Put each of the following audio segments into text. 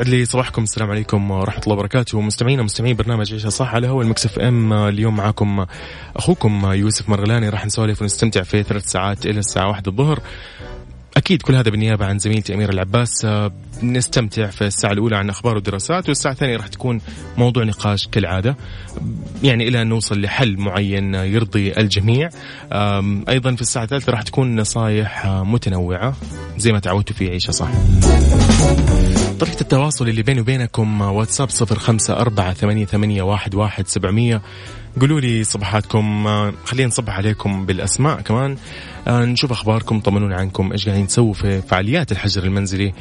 يسعد لي صباحكم. السلام عليكم ورحمة الله وبركاته. مستمعينا مستمعين برنامج عيشة صح على هو المكسف أم. اليوم معكم أخوكم يوسف مرغلاني. راح نسولف ونستمتع في ثلاث ساعات إلى الساعة واحدة الظهر. أكيد كل هذا بالنيابة عن زميلتي أمير العباس. نستمتع في الساعة الأولى عن أخبار ودراسات والساعة الثانية راح تكون موضوع نقاش كالعادة. يعني إلى أن نوصل لحل معين يرضي الجميع. أيضا في الساعة الثالثة راح تكون نصايح متنوعة زي ما تعودتوا في عيشة صح. طريقة التواصل اللي بيني وبينكم واتساب صفر خمسة أربعة ثمانية, ثمانية واحد, واحد سبعمية. قولوا لي صباحاتكم خلينا نصبح عليكم بالأسماء كمان. نشوف أخباركم طمنونا عنكم إيش قاعدين تسووا في فعاليات الحجر المنزلي.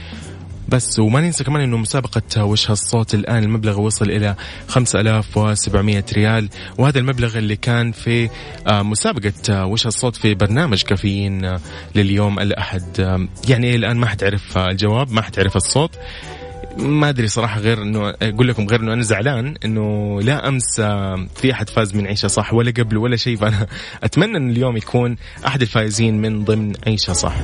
بس وما ننسى كمان إنه مسابقة وش هالصوت الآن المبلغ وصل إلى 5700 ريال وهذا المبلغ اللي كان في مسابقة وش هالصوت في برنامج كافيين لليوم الأحد. يعني الآن ما حد عرف الجواب ما حد عرف الصوت. ما أدري صراحة غير إنه أقول لكم غير إنه أنا زعلان إنه لا أمس في أحد فاز من عيشة صح ولا قبل ولا شيء. فأنا أتمنى إن اليوم يكون أحد الفائزين من ضمن عيشة صح.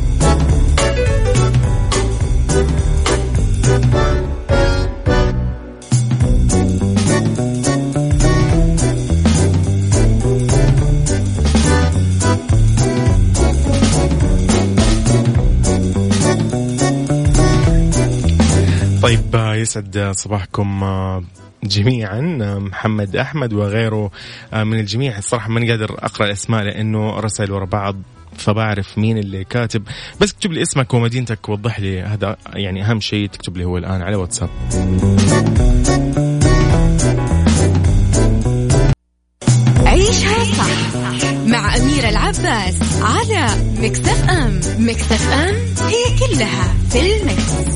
يسعد صباحكم جميعا محمد أحمد وغيره من الجميع. الصراحة ماني قادر أقرأ الأسماء لأنه رسائل ورا بعض فبعرف مين اللي كاتب. بس اكتب لي اسمك ومدينتك وضح لي هذا يعني أهم شيء تكتب لي هو الآن على واتساب. عيشها صح مع أميرة العباس على مكتف أم مكتف أم هي كلها في المكس.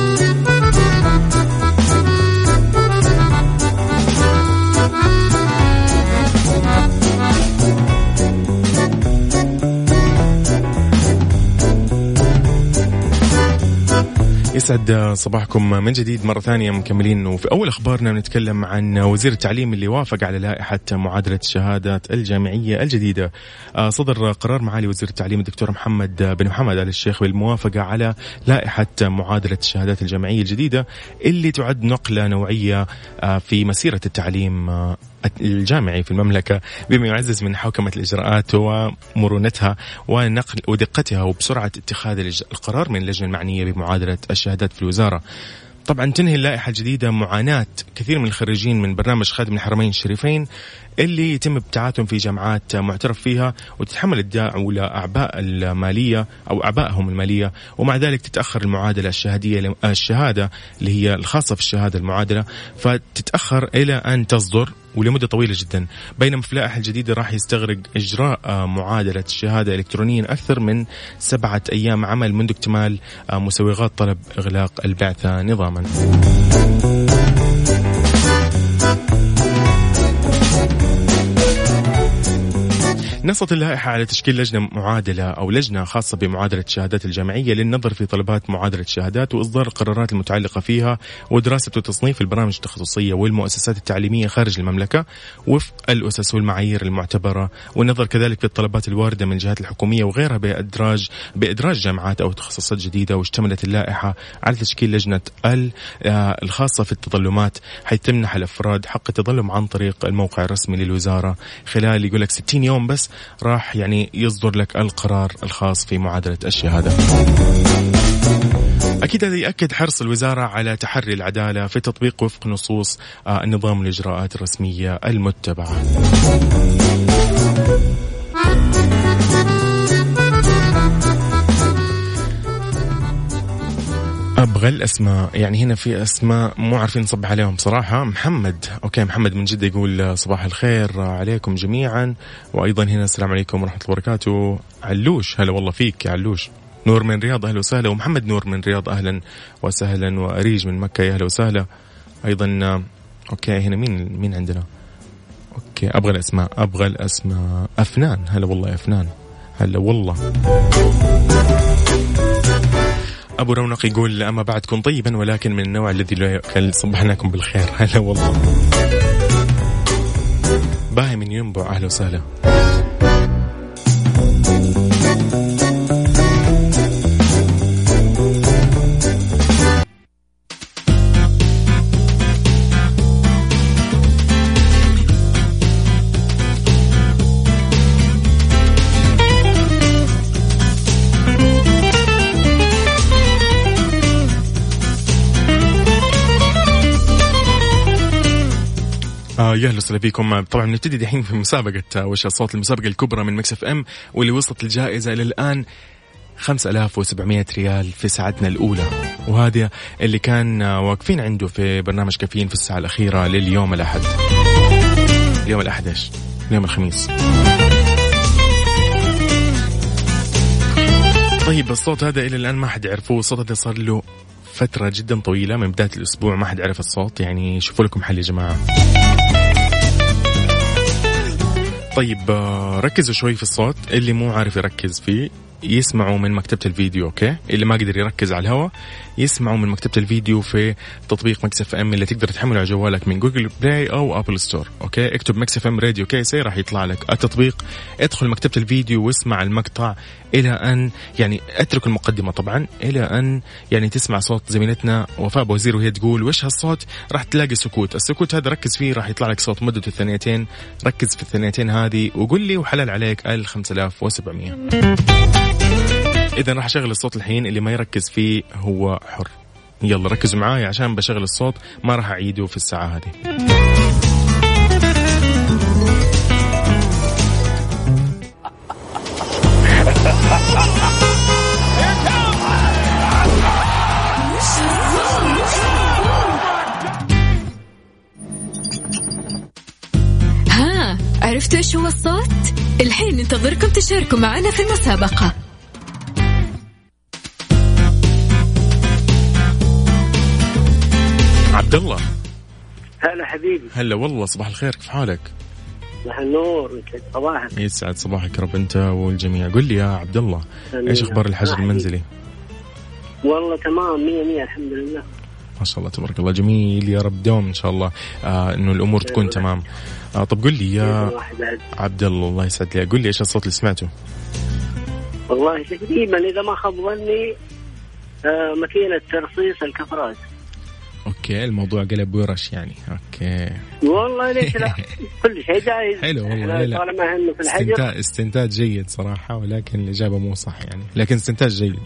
يسعد صباحكم من جديد مرة ثانية مكملين. وفي أول أخبارنا بنتكلم عن وزير التعليم اللي وافق على لائحة معادلة الشهادات الجامعية الجديدة. صدر قرار معالي وزير التعليم الدكتور محمد بن محمد آل الشيخ بالموافقة على لائحة معادلة الشهادات الجامعية الجديدة اللي تعد نقلة نوعية في مسيرة التعليم الجامعي في المملكة بما يعزز من حوكمة الإجراءات ومرونتها ونقل ودقتها وبسرعة اتخاذ القرار من اللجنة المعنية بمعادلة الشهادات في الوزارة. طبعا تنهي اللائحة الجديدة معاناة كثير من الخريجين من برنامج خادم الحرمين الشريفين اللي يتم ابتعاثهم في جامعات معترف فيها وتتحمل الدولة أعباء المالية أو أعبائهم المالية ومع ذلك تتأخر المعادلة الشهادية الشهادة اللي هي الخاصة في الشهادة المعادلة فتتأخر إلى أن تصدر ولمدة طويلة جدا. بينما في اللائحة الجديدة راح يستغرق إجراء معادلة الشهادة إلكترونيا أكثر من سبعة أيام عمل منذ اكتمال مسوغات طلب إغلاق البعثة نظاما. نصت اللائحة على تشكيل لجنة معادلة أو لجنة خاصة بمعادلة الشهادات الجامعية للنظر في طلبات معادلة الشهادات وإصدار القرارات المتعلقة فيها ودراسة وتصنيف البرامج التخصصية والمؤسسات التعليمية خارج المملكة وفق الأسس والمعايير المعتبرة. والنظر كذلك في الطلبات الواردة من الجهات الحكومية وغيرها بإدراج بإدراج جامعات أو تخصصات جديدة واشتملت اللائحة على تشكيل لجنة الخاصة في التظلمات حيث تمنح الأفراد حق التظلم عن طريق الموقع الرسمي للوزارة. خلال يقول لك 60 يوم بس راح يعني يصدر لك القرار الخاص في معادلة الشهادة. أكيد هذا يأكد حرص الوزارة على تحري العدالة في تطبيق وفق نصوص النظام والإجراءات الرسمية المتبعة. أبغى الأسماء. يعني هنا في أسماء مو عارفين نصبح عليهم صراحة. محمد. أوكي محمد من جدة يقول صباح الخير عليكم جميعا. وأيضا هنا السلام عليكم ورحمة الله وبركاته. علوش هلا والله فيك يا علوش. نور من رياض أهلا وسهلا. ومحمد نور من رياض أهلا وسهلا. وأريج من مكة يا أهلا وسهلا. أيضا okay هنا مين مين عندنا؟ okay أبغى الأسماء أبغى الأسماء. أفنان هلا والله أفنان. هلا والله. أبو رونق يقول أما بعد كن طيبا ولكن من النوع الذي لا يؤكل. صبحناكم بالخير. هلا والله. باهي من ينبع. أهلا وسهلا. آه يا أهلا وسهلا فيكم. طبعا نبتدي دحين في مسابقة وش الصوت المسابقة الكبرى من Mix FM واللي وصلت الجائزة إلى الآن 5700 ريال في ساعتنا الأولى. وهذا اللي كان واقفين عنده في برنامج كافيين في الساعة الأخيرة لليوم الأحد. اليوم الأحد إيش؟ اليوم الخميس. طيب الصوت هذا إلى الآن ما حد يعرفه. الصوت هذا صار له فترة جدا طويلة من بداية الأسبوع. ما حد عرف الصوت. يعني شوفوا لكم حل يا جماعة. طيب آه، ركزوا شوي في الصوت اللي مو عارف يركز فيه. يسمعوا من مكتبة الفيديو okay؟ اللي ما قدر يركز على الهواء يسمعوا من مكتبة الفيديو في تطبيق Mix FM اللي تقدر تحمله على جوالك من Google Play أو Apple Store okay؟ اكتب Mix FM Radio KSA راح يطلع لك التطبيق. ادخل مكتبة الفيديو واسمع المقطع إلى أن يعني اترك المقدمة طبعا إلى أن يعني تسمع صوت زميلتنا وفاء بوزير وهي تقول وش هالصوت؟ راح تلاقي سكوت السكوت هذا ركز فيه راح يطلع لك صوت مدته الثانيتين ركز في الثانيتين هذه وقول لي وحلال عليك ال 5700 إذا راح أشغل الصوت الحين اللي ما يركز فيه هو حر. يلا ركزوا معاي عشان بشغل الصوت ما راح اعيده في الساعة هذه. ها عرفتوا إيش هو الصوت؟ الحين ننتظركم تشاركوا معنا في المسابقة. عبد الله. هلا حبيبي. هلا والله صباح الخير كيف حالك؟ صباح النور يسعد صباحك؟ يسعد صباحك رب انت والجميع. قل لي يا عبد الله إيش أخبار الحجر المنزلي؟ والله تمام مية مية الحمد لله. ما شاء الله تبارك الله. جميل يا رب دوم إن شاء الله آه إنه الأمور تكون تمام. آه طب قل لي يا عبد الله الله يسعد لي قل لي إيش الصوت اللي سمعته؟ والله تقريبا إذا ما خاب ظني آه ماكينة ترصيص الكفرات okay الموضوع قلب ورش يعني. okay. والله ليش لا؟ كل شيء جايز. حلو والله لا طالما إنه في الحجر. استنتاج, استنتاج جيد صراحة ولكن الإجابة مو صح يعني. لكن استنتاج جيد.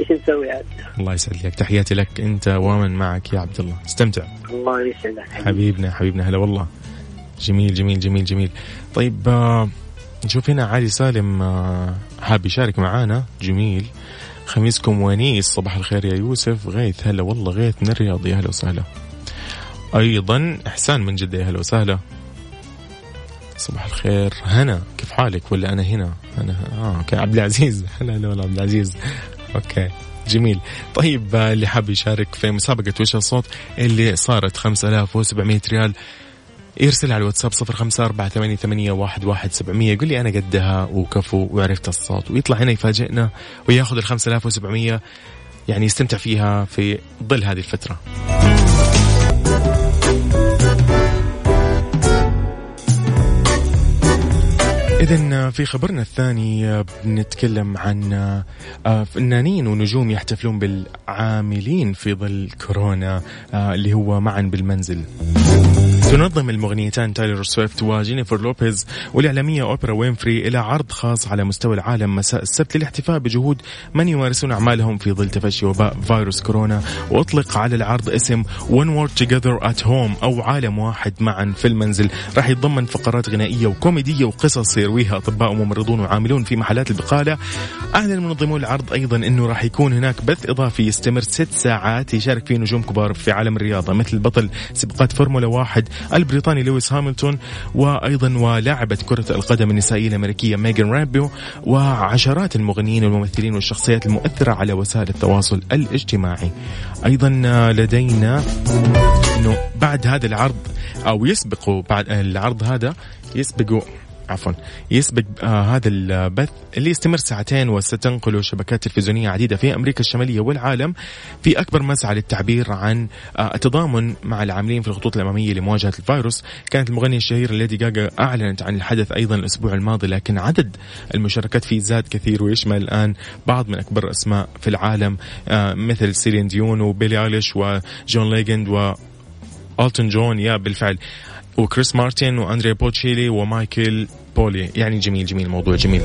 إيش نسوي عاد؟ الله يسعد لك تحياتي لك أنت ومن معك يا عبد الله. استمتع. الله يسعدك. حبيبنا حبيبنا. هلا والله. جميل جميل جميل جميل. طيب آه نشوف هنا علي سالم آه حاب يشارك معانا. جميل. خميسكم ونيس. صباح الخير يا يوسف. غيث هلا والله. غيث من الرياض يا هلا وسهلا. أيضا إحسان من جدة. يا هلا وسهلا. صباح الخير. هنا كيف حالك؟ ولا أنا هنا؟ أنا آه أوكي. عبد العزيز. هلا هلا عبد العزيز. أوكي. جميل. طيب اللي حاب يشارك في مسابقة وش الصوت؟ اللي صارت 5700 ريال. يرسل على الواتساب صفر خمسة أربعة ثمانية, ثمانية واحد, واحد سبعمية. يقول لي أنا قدها وكفو وعرفت الصوت. ويطلع هنا يفاجئنا وياخذ آلاف وسبعمية. يعني يستمتع فيها في ظل هذه الفترة. إذا في خبرنا الثاني بنتكلم عن آه، فنانين ونجوم يحتفلون بالعاملين في ظل كورونا آه، اللي هو معا بالمنزل. تنضم المغنيتان تايلور سويفت وجينيفر لوبيز والإعلامية أوبرا وينفري إلى عرض خاص على مستوى العالم مساء السبت للاحتفاء بجهود من يمارسون أعمالهم في ظل تفشي وباء فيروس كورونا. وأطلق على العرض اسم One World Together at Home أو عالم واحد معا في المنزل. راح يتضمن فقرات غنائية وكوميدية وقصص يرويها أطباء وممرضون وعاملون في محلات البقالة. أعلن منظمون العرض أيضا أنه راح يكون هناك بث إضافي يستمر ست ساعات يشارك فيه نجوم كبار في عالم الرياضة مثل بطل سباقات فورمولا واحد البريطاني لويس هاميلتون وأيضا ولاعبة كرة القدم النسائية الأمريكية ميغان رابينو وعشرات المغنيين والممثلين والشخصيات المؤثرة على وسائل التواصل الاجتماعي. أيضا لدينا أنه بعد هذا العرض أو يسبق بعد العرض هذا يسبق عفوا. يسبق آه هذا البث اللي يستمر ساعتين وستنقله شبكات تلفزيونية عديدة في أمريكا الشمالية والعالم في أكبر مسعى للتعبير عن آه التضامن مع العاملين في الخطوط الأمامية لمواجهة الفيروس. كانت المغنية الشهيرة ليدي جاجا أعلنت عن الحدث أيضا الأسبوع الماضي لكن عدد المشاركات فيه زاد كثير ويشمل الآن بعض من أكبر الأسماء في العالم آه مثل سيلين ديون وبيلي أيليش وجون ليجند و إلتون جون. يا بالفعل وكريس مارتن وأندريا بوتشيلي ومايكل بوبليه. يعني جميل جميل موضوع جميل.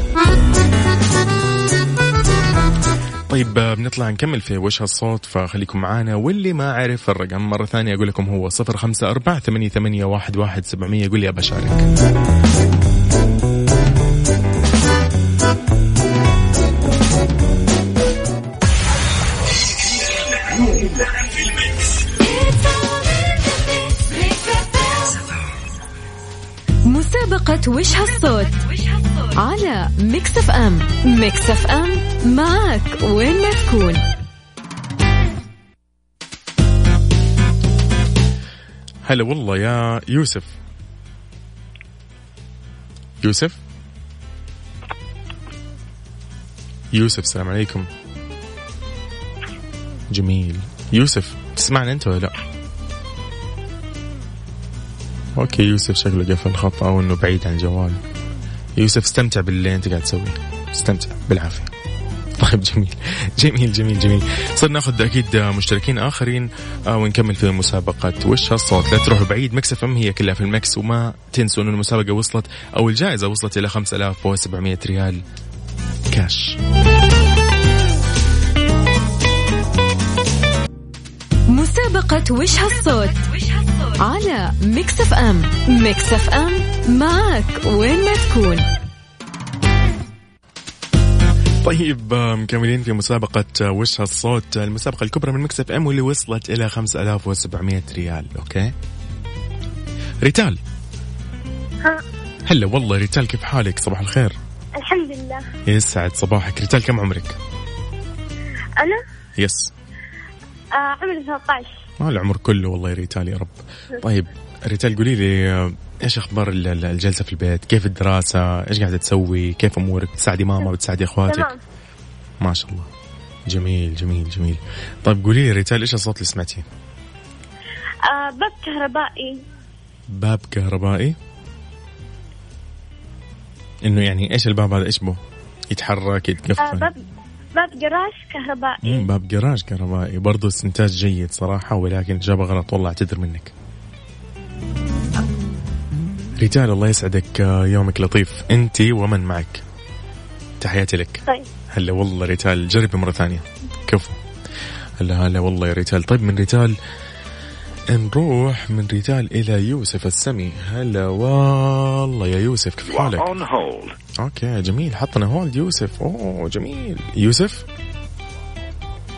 طيب بنطلع نكمل في وش هالصوت فخليكم معانا. واللي ما عرف الرقم مرة ثانية أقول لكم هو صفر خمسة أربعة ثمانية, ثمانية واحد, واحد سبعمية. يقول لي أبى مسابقة وش هالصوت على Mix FM Mix FM معك وين ما تكون. هلا والله يا يوسف. يوسف؟ يوسف السلام عليكم. جميل. يوسف تسمعني أنت ولا لا؟ okay يوسف شكله قفل الخط أو انه بعيد عن الجوال يوسف استمتع باللي أنت قاعد تسويه. استمتع بالعافية. طيب جميل. جميل جميل جميل. صرنا ناخذ أكيد مشتركين آخرين آه، ونكمل في مسابقة. وش هالصوت؟ لا تروحوا بعيد. Mix FM هي كلها في ال mix وما تنسوا انه المسابقة وصلت أو الجائزة وصلت إلى 5700 ريال كاش. مسابقة وش هالصوت؟ على Mix FM. Mix FM معك وين ما تكون. طيب مكملين في مسابقة آه، وش هالصوت؟ المسابقة الكبرى من Mix FM واللي وصلت إلى 5700 ريال okay؟ ريتال. ها. هلا والله ريتال كيف حالك؟ صباح الخير. الحمد لله. يسعد صباحك. ريتال كم عمرك؟ أنا؟ yes. آه عمري 13 ما العمر كله والله يا ريتال يا رب. طيب ريتال قولي لي آه، إيش أخبار ال- ال- الجلسة في البيت؟ كيف الدراسة؟ إيش قاعدة تسوي؟ كيف أمورك؟ بتساعدي ماما بتساعدي إخواتك؟ تمام. ما شاء الله. جميل جميل جميل. طيب قولي لي ريتال إيش الصوت اللي سمعتيه؟ آه باب كهربائي. باب كهربائي؟ إنه يعني إيش الباب هذا؟ إيش به يتحرك آه يتقفل باب باب جراج كهربائي. مم، باب جراج كهربائي. برضو استنتاج جيد صراحة ولكن إجابة غلط. والله أعتذر منك. رجال الله يسعدك. يومك لطيف. أنت ومن معك. تحياتي لك. طيب. هلا والله ريتال جربي مرة ثانية. كفو. هلا هلا والله يا ريتال طيب من ريتال نروح من ريتال إلى يوسف السمي. هلا والله يا يوسف كيف حالك؟ on hold. okay جميل. حطنا hold يوسف. أوه جميل. يوسف؟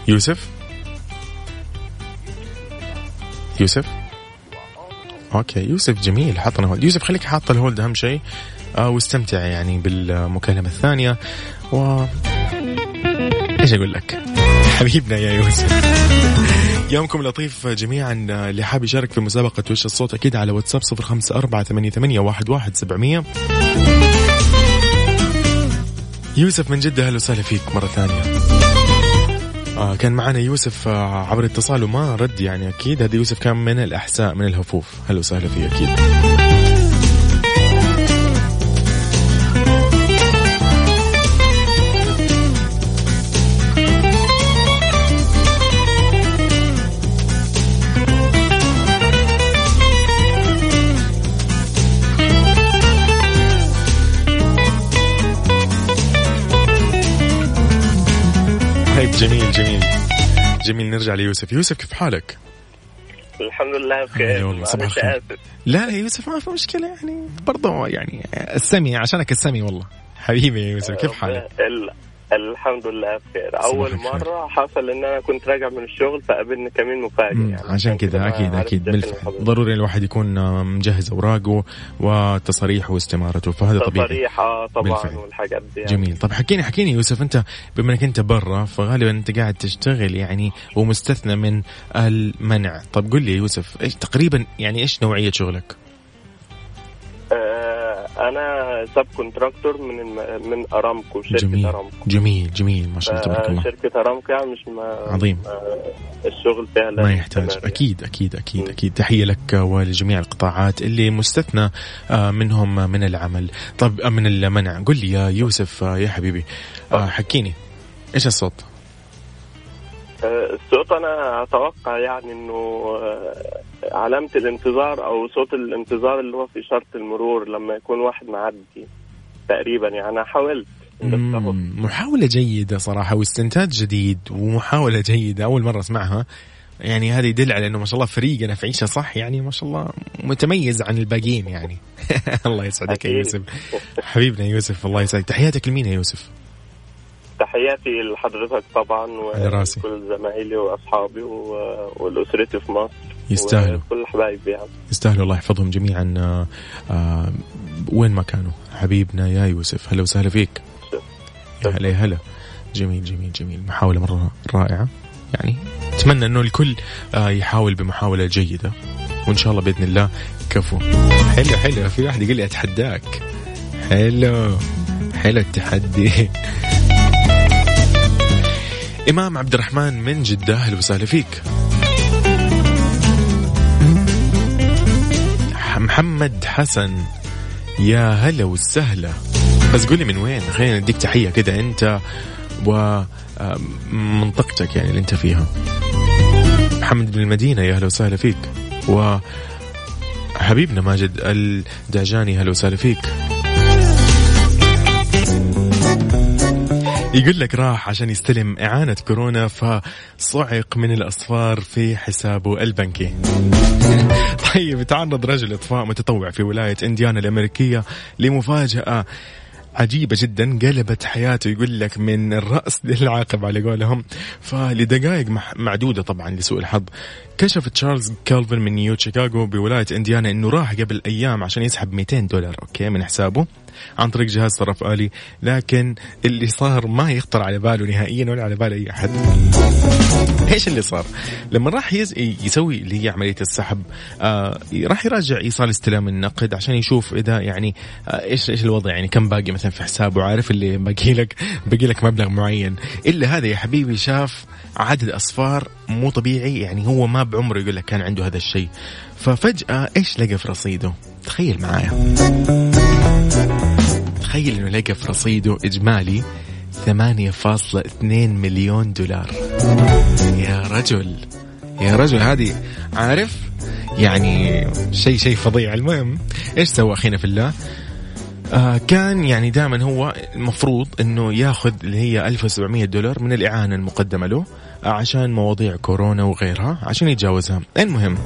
يوسف؟ يوسف؟ okay يوسف جميل. حطنا hold يوسف خليك حاط ال hold أهم شيء. آه واستمتع يعني بالمكالمة الثانية. و إيش أقول لك؟ حبيبنا يا يوسف. يومكم لطيف جميعا. اللي حاب يشارك في مسابقة وش الصوت أكيد على واتساب صفر خمسة أربعة ثمانية, ثمانية واحد, واحد سبعمية. يوسف من جدة أهلا وسهلا فيك مرة ثانية. آه كان معنا يوسف آه عبر اتصال وما رد يعني أكيد. هذا يوسف كان من الأحساء من الهفوف. أهلا وسهلا فيه أكيد. طيب جميل جميل جميل نرجع ليوسف يوسف كيف حالك؟ الحمد لله بخير صباح الخير. لا يا يوسف ما في مشكلة يعني برضه يعني السمي عشانك السمي والله حبيبي يا يوسف كيف حالك؟ ال... الحمد لله بخير. أول. مرة حصل إن أنا كنت راجع من الشغل فقابلني كمين مفاجئ يعني. عشان كذا أكيد أكيد. بالفعل. ضروري الواحد يكون آه، مجهز أوراقه وتصاريحه واستمارته. فهذا طبيعي. تصاريح آه، طبعا بالفعل. والحاجات دي يعني. جميل. طب حكيني حكيني يوسف أنت بما إنك أنت برا فغالبا أنت قاعد تشتغل يعني ومستثنى من المنع. طب قل لي يوسف إيش تقريبا يعني إيش نوعية شغلك؟ آه أنا subcontractor من الم... من أرامكو شركة جميل. أرامكو. جميل جميل. ما شاء الله تبارك آه، الله. شركة أرامكو يعني مش ما عظيم. الشغل فيها لا ما يحتاج. أكيد أكيد أكيد مم. أكيد. تحية لك ولجميع القطاعات اللي مستثنى آه، منهم من العمل. طب آه، من المنع. قل لي يا يوسف يا حبيبي. حكيني. إيش الصوت؟ الصوت أنا أتوقع يعني إنه آه، علامة الانتظار أو صوت الانتظار اللي هو في اشارة المرور لما يكون واحد معدي تقريبا. يعني أنا حاولت. محاولة جيدة صراحة واستنتاج جديد ومحاولة جيدة أول مرة أسمعها. يعني هذا يدل على إنه ما شاء الله فريقنا في عيشة صح؟ يعني ما شاء الله متميز عن الباقيين يعني. الله يسعدك يا. يوسف. حبيبنا يوسف الله يسعدك. تحياتك لمين يا يوسف؟ تحياتي لحضرتك طبعا على راسي. وكل زمايلي وأصحابي و- والاسرتي في مصر. يستاهلوا. وكل حبايبي يعني. يستاهلوا. الله يحفظهم جميعا. آه، آه، وين ما كانوا. حبيبنا يا يوسف هلا وسهلا فيك. يا هلا يا هلا. جميل جميل جميل. محاولة مرة رائعة. يعني أتمنى أنه الكل آه، يحاول بمحاولة جيدة. وإن شاء الله بإذن الله. كفو. حلو حلو. في واحد يقول لي أتحداك. حلو. حلو التحدي. إمام عبد الرحمن من جدة أهلا وسهلا فيك. محمد حسن يا هلا وسهلا. بس قولي من وين؟ خلينا نديك تحية كده أنت ومنطقتك يعني اللي أنت فيها. محمد بن المدينة يا هلا وسهلا فيك. و حبيبنا ماجد الدعجاني هلا وسهلا فيك. يقول لك راح عشان يستلم إعانة كورونا فصعق من الأصفار في حسابه البنكي. طيب تعرض رجل إطفاء متطوع في ولاية إنديانا الأمريكية لمفاجأة عجيبة جدا قلبت حياته يقول لك من الرأس للعقب على قولهم. فلدقائق معدودة طبعا لسوء الحظ. كشف تشارلز كالفن من نيو شيكاغو بولاية إنديانا أنه راح قبل أيام عشان يسحب 200 دولار okay من حسابه عن طريق جهاز صرف آلي لكن اللي صار ما يخطر على باله نهائيا ولا على بال أي أحد. إيش اللي صار؟ لما راح يز... يسوي اللي هي عملية السحب آه راح يراجع إيصال استلام النقد عشان يشوف إذا يعني آه إيش إيش الوضع؟ يعني كم باقي مثلا في حسابه؟ عارف اللي باقي لك باقي لك مبلغ معين. إلا هذا يا حبيبي شاف عدد أصفار مو طبيعي يعني هو ما بعمره يقول لك كان عنده هذا الشيء. ففجأة إيش لقى في رصيده؟ تخيل معايا. تخيل إنه لقى في رصيده إجمالي 8.2 مليون دولار. يا رجل. يا رجل هذه عارف؟ يعني شيء شيء فظيع. المهم إيش سوى أخينا في الله؟ آه كان يعني دائما هو المفروض إنه ياخذ اللي هي 1700 دولار من الإعانة المقدمة له. عشان مواضيع كورونا وغيرها عشان يتجاوزها. المهم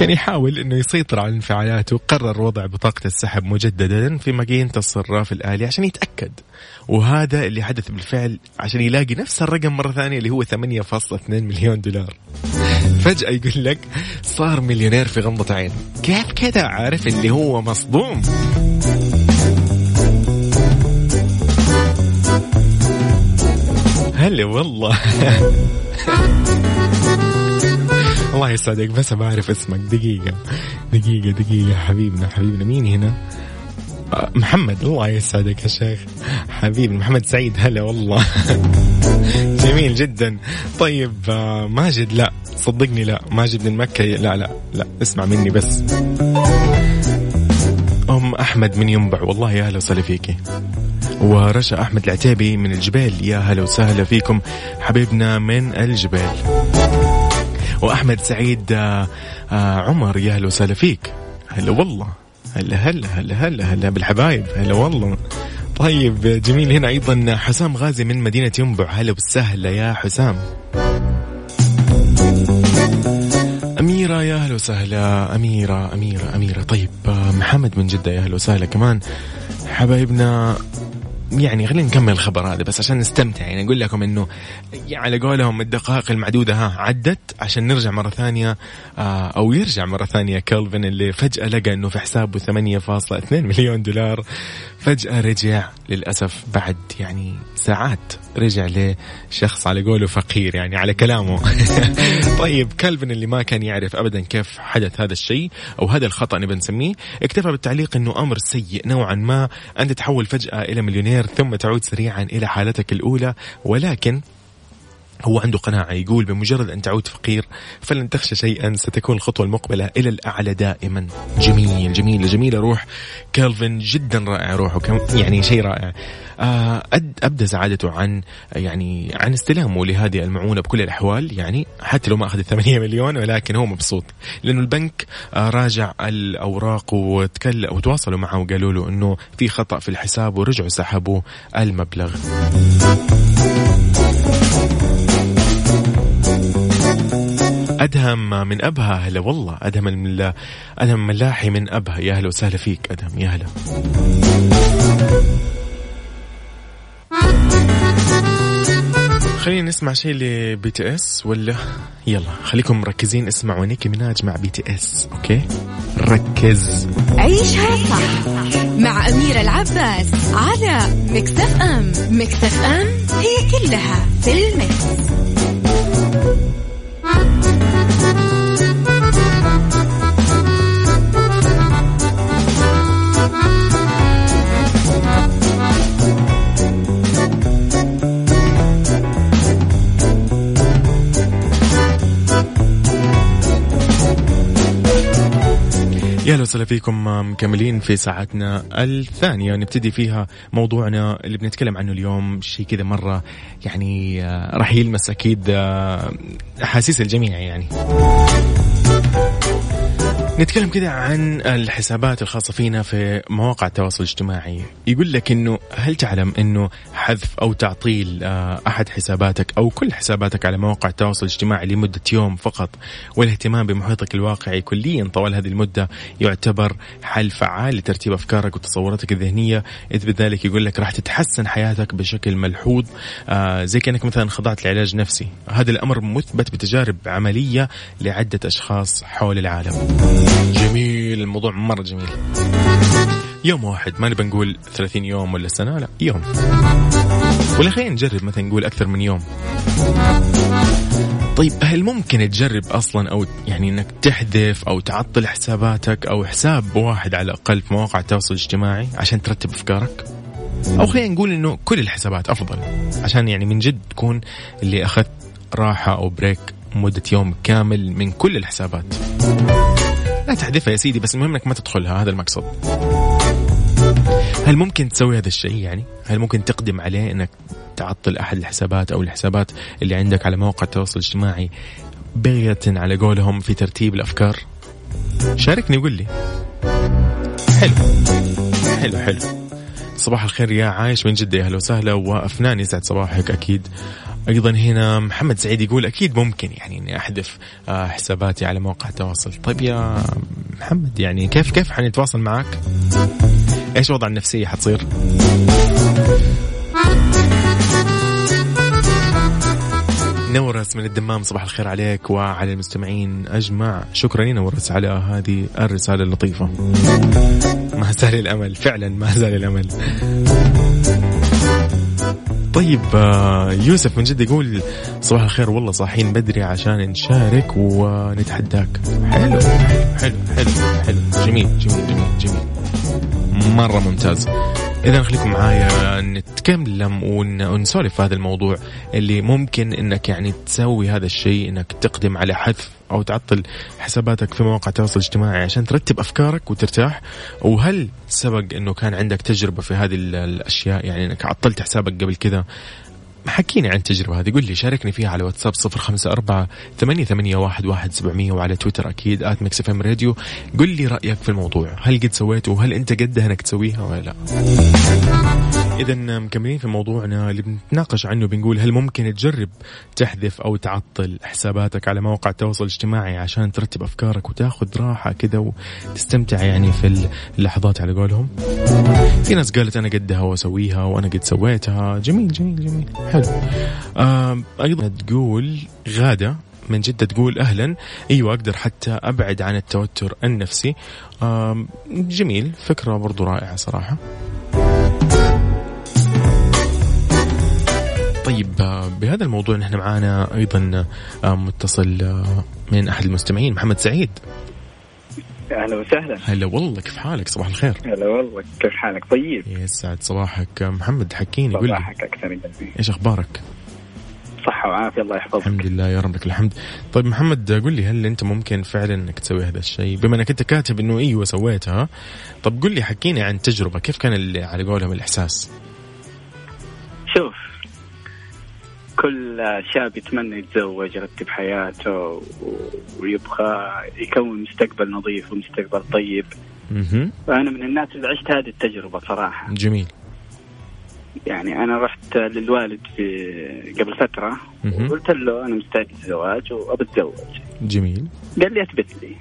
كان يحاول إنه يسيطر على انفعالاته قرر وضع بطاقة السحب مجددا في ماكينة الصراف الآلي عشان يتأكد. وهذا اللي حدث بالفعل عشان يلاقي نفس الرقم مرة ثانية اللي هو 8.2 مليون دولار. فجأة يقول لك صار مليونير في غمضة عين. كيف كذا عارف اللي هو مصدوم؟ هلا والله. الله يسعدك بس بعرف اسمك. دقيقة دقيقة دقيقة. حبيبنا حبيبنا. مين هنا؟ آه، محمد. الله يسعدك يا شيخ. حبيبي محمد سعيد. هلا والله. جميل جدا. طيب آه، ماجد. لا صدقني لا. ماجد من مكة. لا لا لا. اسمع مني بس. أم أحمد من ينبع. والله يا أهلا وسهلا فيكي ورشا أحمد العتيبي من الجبال. يا هلا وسهلا فيكم حبيبنا من الجبال. وأحمد سعيد آه، آه، عمر يا هلا وسهلا فيك. هلا والله. هلا هلا هلا هلا هلا بالحبايب. هلا والله. طيب جميل. هنا أيضا حسام غازي من مدينة ينبع. هلا وسهلا يا حسام. أميرة يا أهلا وسهلا. أميرة أميرة أميرة. طيب آه، محمد من جدة يا أهلا وسهلا كمان. حبايبنا يعني خلينا نكمل الخبر هذا بس عشان نستمتع. يعني أقول لكم إنه على قولهم الدقائق المعدودة ها عدت عشان نرجع مرة ثانية آه أو يرجع مرة ثانية كلفن اللي فجأة لقى إنه في حسابه 8.2 مليون دولار. فجأة رجع للأسف بعد يعني ساعات رجع لشخص على قوله فقير يعني على كلامه. طيب كلفن اللي ما كان يعرف ابدا كيف حدث هذا الشيء أو هذا الخطأ نبي نسميه اكتفى بالتعليق إنه أمر سيء نوعا ما أن تتحول فجأة إلى مليونير ثم تعود سريعا إلى حالتك الأولى ولكن هو عنده قناعة يقول بمجرد أن تعود فقير فلن تخشى شيئا ستكون الخطوة المقبلة إلى الأعلى دائما. جميل جميل جميل. روح كالفن جدا رائع روحه يعني شيء رائع. آه، أبدى سعادته عن يعني عن استلامه لهذه المعونة بكل الأحوال. يعني حتى لو ما أخذ 8 مليون ولكن هو مبسوط لأنه البنك آه، راجع الأوراق وتكلم وتواصلوا معه وقالوا له أنه في خطأ في الحساب ورجعوا سحبوا المبلغ. أدهم من أبها هلا والله. أدهم الملا أدهم ملاحي من أبها. يا هلا وسهلا فيك أدهم. يا هلا. خلينا نسمع شيء ل BTS ولا؟ يلا خليكم مركزين. اسمعوا نيكي ميناج مع BTS okay؟ ركز. عيشها صح مع أميرة العباس على مكتف أم. مكتف أم هي كلها في المكس. Thank you. أهلا وسهلا فيكم مكملين في ساعتنا الثانية. نبتدي فيها موضوعنا اللي بنتكلم عنه اليوم. شيء كذا مرة يعني آه، راح يلمس أكيد آه، أحاسيس الجميع يعني. نتكلم كذا عن الحسابات الخاصة فينا في مواقع التواصل الاجتماعي. يقول لك إنه هل تعلم إنه حذف أو تعطيل آه، أحد حساباتك أو كل حساباتك على مواقع التواصل الاجتماعي لمدة يوم فقط والاهتمام بمحيطك الواقعي كليا طوال هذه المدة يعتبر حل فعال لترتيب أفكارك وتصوراتك الذهنية؟ إذ بذلك يقول لك راح تتحسن حياتك بشكل ملحوظ آه، زي كأنك مثلا خضعت لعلاج نفسي. هذا الأمر مثبت بتجارب عملية لعدة أشخاص حول العالم. جميل الموضوع مرة جميل يوم واحد ما نبى نقول 30 يوم ولا سنة لا يوم ولا خلينا نجرب مثلا نقول أكثر من يوم طيب هل ممكن تجرب أصلا أو يعني إنك تحذف أو تعطل حساباتك أو حساب واحد على الأقل في مواقع التواصل الاجتماعي عشان ترتب أفكارك؟ أو خلينا نقول إنه كل الحسابات أفضل عشان يعني من جد تكون اللي أخذت راحة أو بريك مدة يوم كامل من كل الحسابات. لا تحذفها يا سيدي بس المهم إنك ما تدخلها هذا المقصد هل ممكن تسوي هذا الشيء يعني؟ هل ممكن تقدم عليه إنك تعطل أحد الحسابات أو الحسابات اللي عندك على مواقع التواصل الاجتماعي بغية على قولهم في ترتيب الأفكار؟ شاركني وقول لي. حلو. حلو حلو. صباح الخير يا عايش من جدة أهلا وسهلا وأفنان يسعد صباحك أكيد. أيضا هنا محمد سعيد يقول أكيد ممكن يعني إني أحذف آه، حساباتي على مواقع التواصل. طيب يا محمد يعني كيف كيف حنتواصل معك؟ إيش وضع النفسية حتصير؟ نورس من الدمام صباح الخير عليك وعلى المستمعين أجمع. شكرا يا نورس على هذه الرسالة اللطيفة. ما زال الأمل فعلا ما زال الأمل. طيب آه، يوسف من جد يقول صباح الخير والله صاحيين بدري عشان نشارك ونتحداك. حلو حلو حلو حلو. جميل جميل جميل جميل. مرة ممتاز. إذا خليكم معايا نتكلم ونسولف في هذا الموضوع اللي ممكن إنك يعني تسوي هذا الشيء إنك تقدم على حذف أو تعطل حساباتك في مواقع التواصل الاجتماعي عشان ترتب أفكارك وترتاح. وهل سبق إنه كان عندك تجربة في هذه الأشياء؟ يعني إنك عطلت حسابك قبل كذا حكيني عن التجربة هذه. قل لي شاركني فيها على واتساب صفر خمسة أربعة ثمانية, ثمانية واحد, واحد سبعمية وعلى تويتر أكيد at Mix FM Radio. قل لي رأيك في الموضوع. هل قد سويته؟ وهل أنت قدها أنك تسويها ولا لا؟ إذا مكملين في موضوعنا اللي بنتناقش عنه. بنقول هل ممكن تجرب تحذف أو تعطل حساباتك على مواقع التواصل الاجتماعي عشان ترتب أفكارك وتاخذ راحة كذا وتستمتع يعني في اللحظات على قولهم؟ في ناس قالت أنا قدها وأسويها وأنا قد سويتها. جميل جميل جميل. حلو. آه أيضا تقول غادة من جدة تقول أهلا. أيوة أقدر حتى أبعد عن التوتر النفسي. جميل فكرة برضو رائعة صراحة. طيب بهذا الموضوع نحن معانا أيضا آه، متصل من أحد المستمعين محمد سعيد. أهلا وسهلا. هلا والله كيف حالك؟ صباح الخير. هلا والله كيف حالك؟ طيب. يسعد صباحك. محمد حكيني قول صباحك أكثر قلبي إيش أخبارك؟ صحة وعافية الله يحفظك. الحمد لله يا رب لك الحمد. طيب محمد قل لي هل أنت ممكن فعلا إنك تسوي هذا الشيء؟ بما إنك أنت كاتب إنه أيوه سويتها طب قل لي حكيني عن تجربة كيف كان اللي على قولهم الإحساس؟ شوف كل شاب يتمنى يتزوج يرتب حياته ويبغى يكون مستقبل نظيف ومستقبل طيب. فأنا من الناس اللي عشت هذه التجربة صراحة. جميل. يعني أنا رحت للوالد في قبل فترة. وقلت له أنا مستعد للزواج وأبى أتزوج. جميل. قال لي أثبت لي.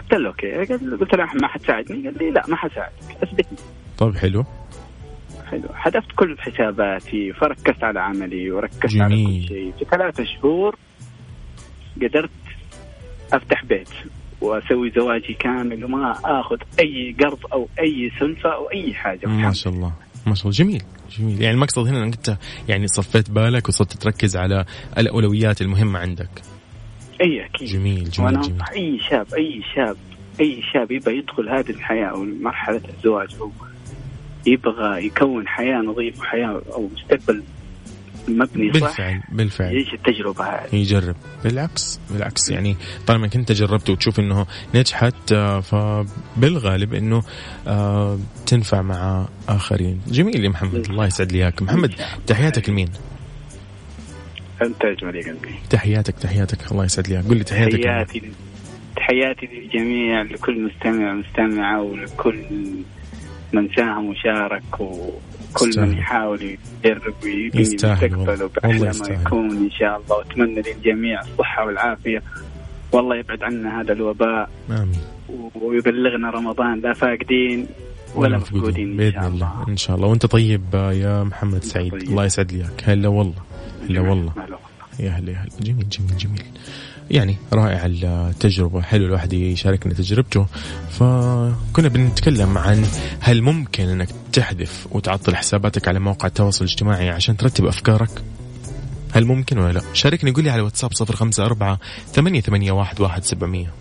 قلت له okay. قلت له ما حتساعدني قال لي لا ما حساعدك أثبت لي. طيب حلو. حلو. حذفت كل حساباتي فركزت على عملي وركزت جميل. على كل شيء. في ثلاثة شهور قدرت أفتح بيت وأسوي زواجي كامل وما آخذ أي قرض أو أي سلفة أو أي حاجة. ما شاء الله. ما شاء الله. جميل. جميل. يعني المقصد هنا إنك أنت يعني صفيت بالك وصرت تركز على الأولويات المهمة عندك. إي أكيد. جميل جميل وأنا جميل. أي شاب أي شاب أي شاب يبغى يدخل هذه الحياة أو مرحلة الزواج هو يبغى يكون حياة نظيفة وحياة أو مستقبل مبني صح؟ بالفعل بالفعل. يعيش التجربة هذه. يجرب. بالعكس بالعكس يعني طالما انك انت جربت وتشوف إنه نجحت آه، فبالغالب إنه آه، تنفع مع آخرين. جميل يا محمد الله يسعد لي إياك. محمد تحياتك لمين؟ أنت أجمل يا قلبي. تحياتك تحياتك. الله يسعد لي إياك. قول لي تحياتك؟ تحياتي تحياتي للجميع لكل مستمع ومستمعة ولكل من ساهم وشارك وكل يستاهل. من يحاول يجرب ويبني. مستقبله بأحلى ما. يكون إن شاء الله. وأتمنى للجميع الصحة والعافية. والله يبعد عنا هذا الوباء آمين. ويبلغنا رمضان. لا فاقدين ولا مفقودين. بإذن شاء الله. الله. إن شاء الله. وأنت طيب يا محمد سعيد. طيب. الله يسعد لي اياك هلا والله. هلا والله. يا هلا يا هلا. جميل جميل جميل. يعني رائع التجربة. حلو الواحد يشاركنا تجربته. فكنا بنتكلم عن هل ممكن إنك تحذف وتعطل حساباتك على مواقع التواصل الاجتماعي عشان ترتب أفكارك؟ هل ممكن ولا لا؟ شاركني قول لي على واتساب صفر خمسة أربعة ثمانية ثمانية واحد واحد سبعمية.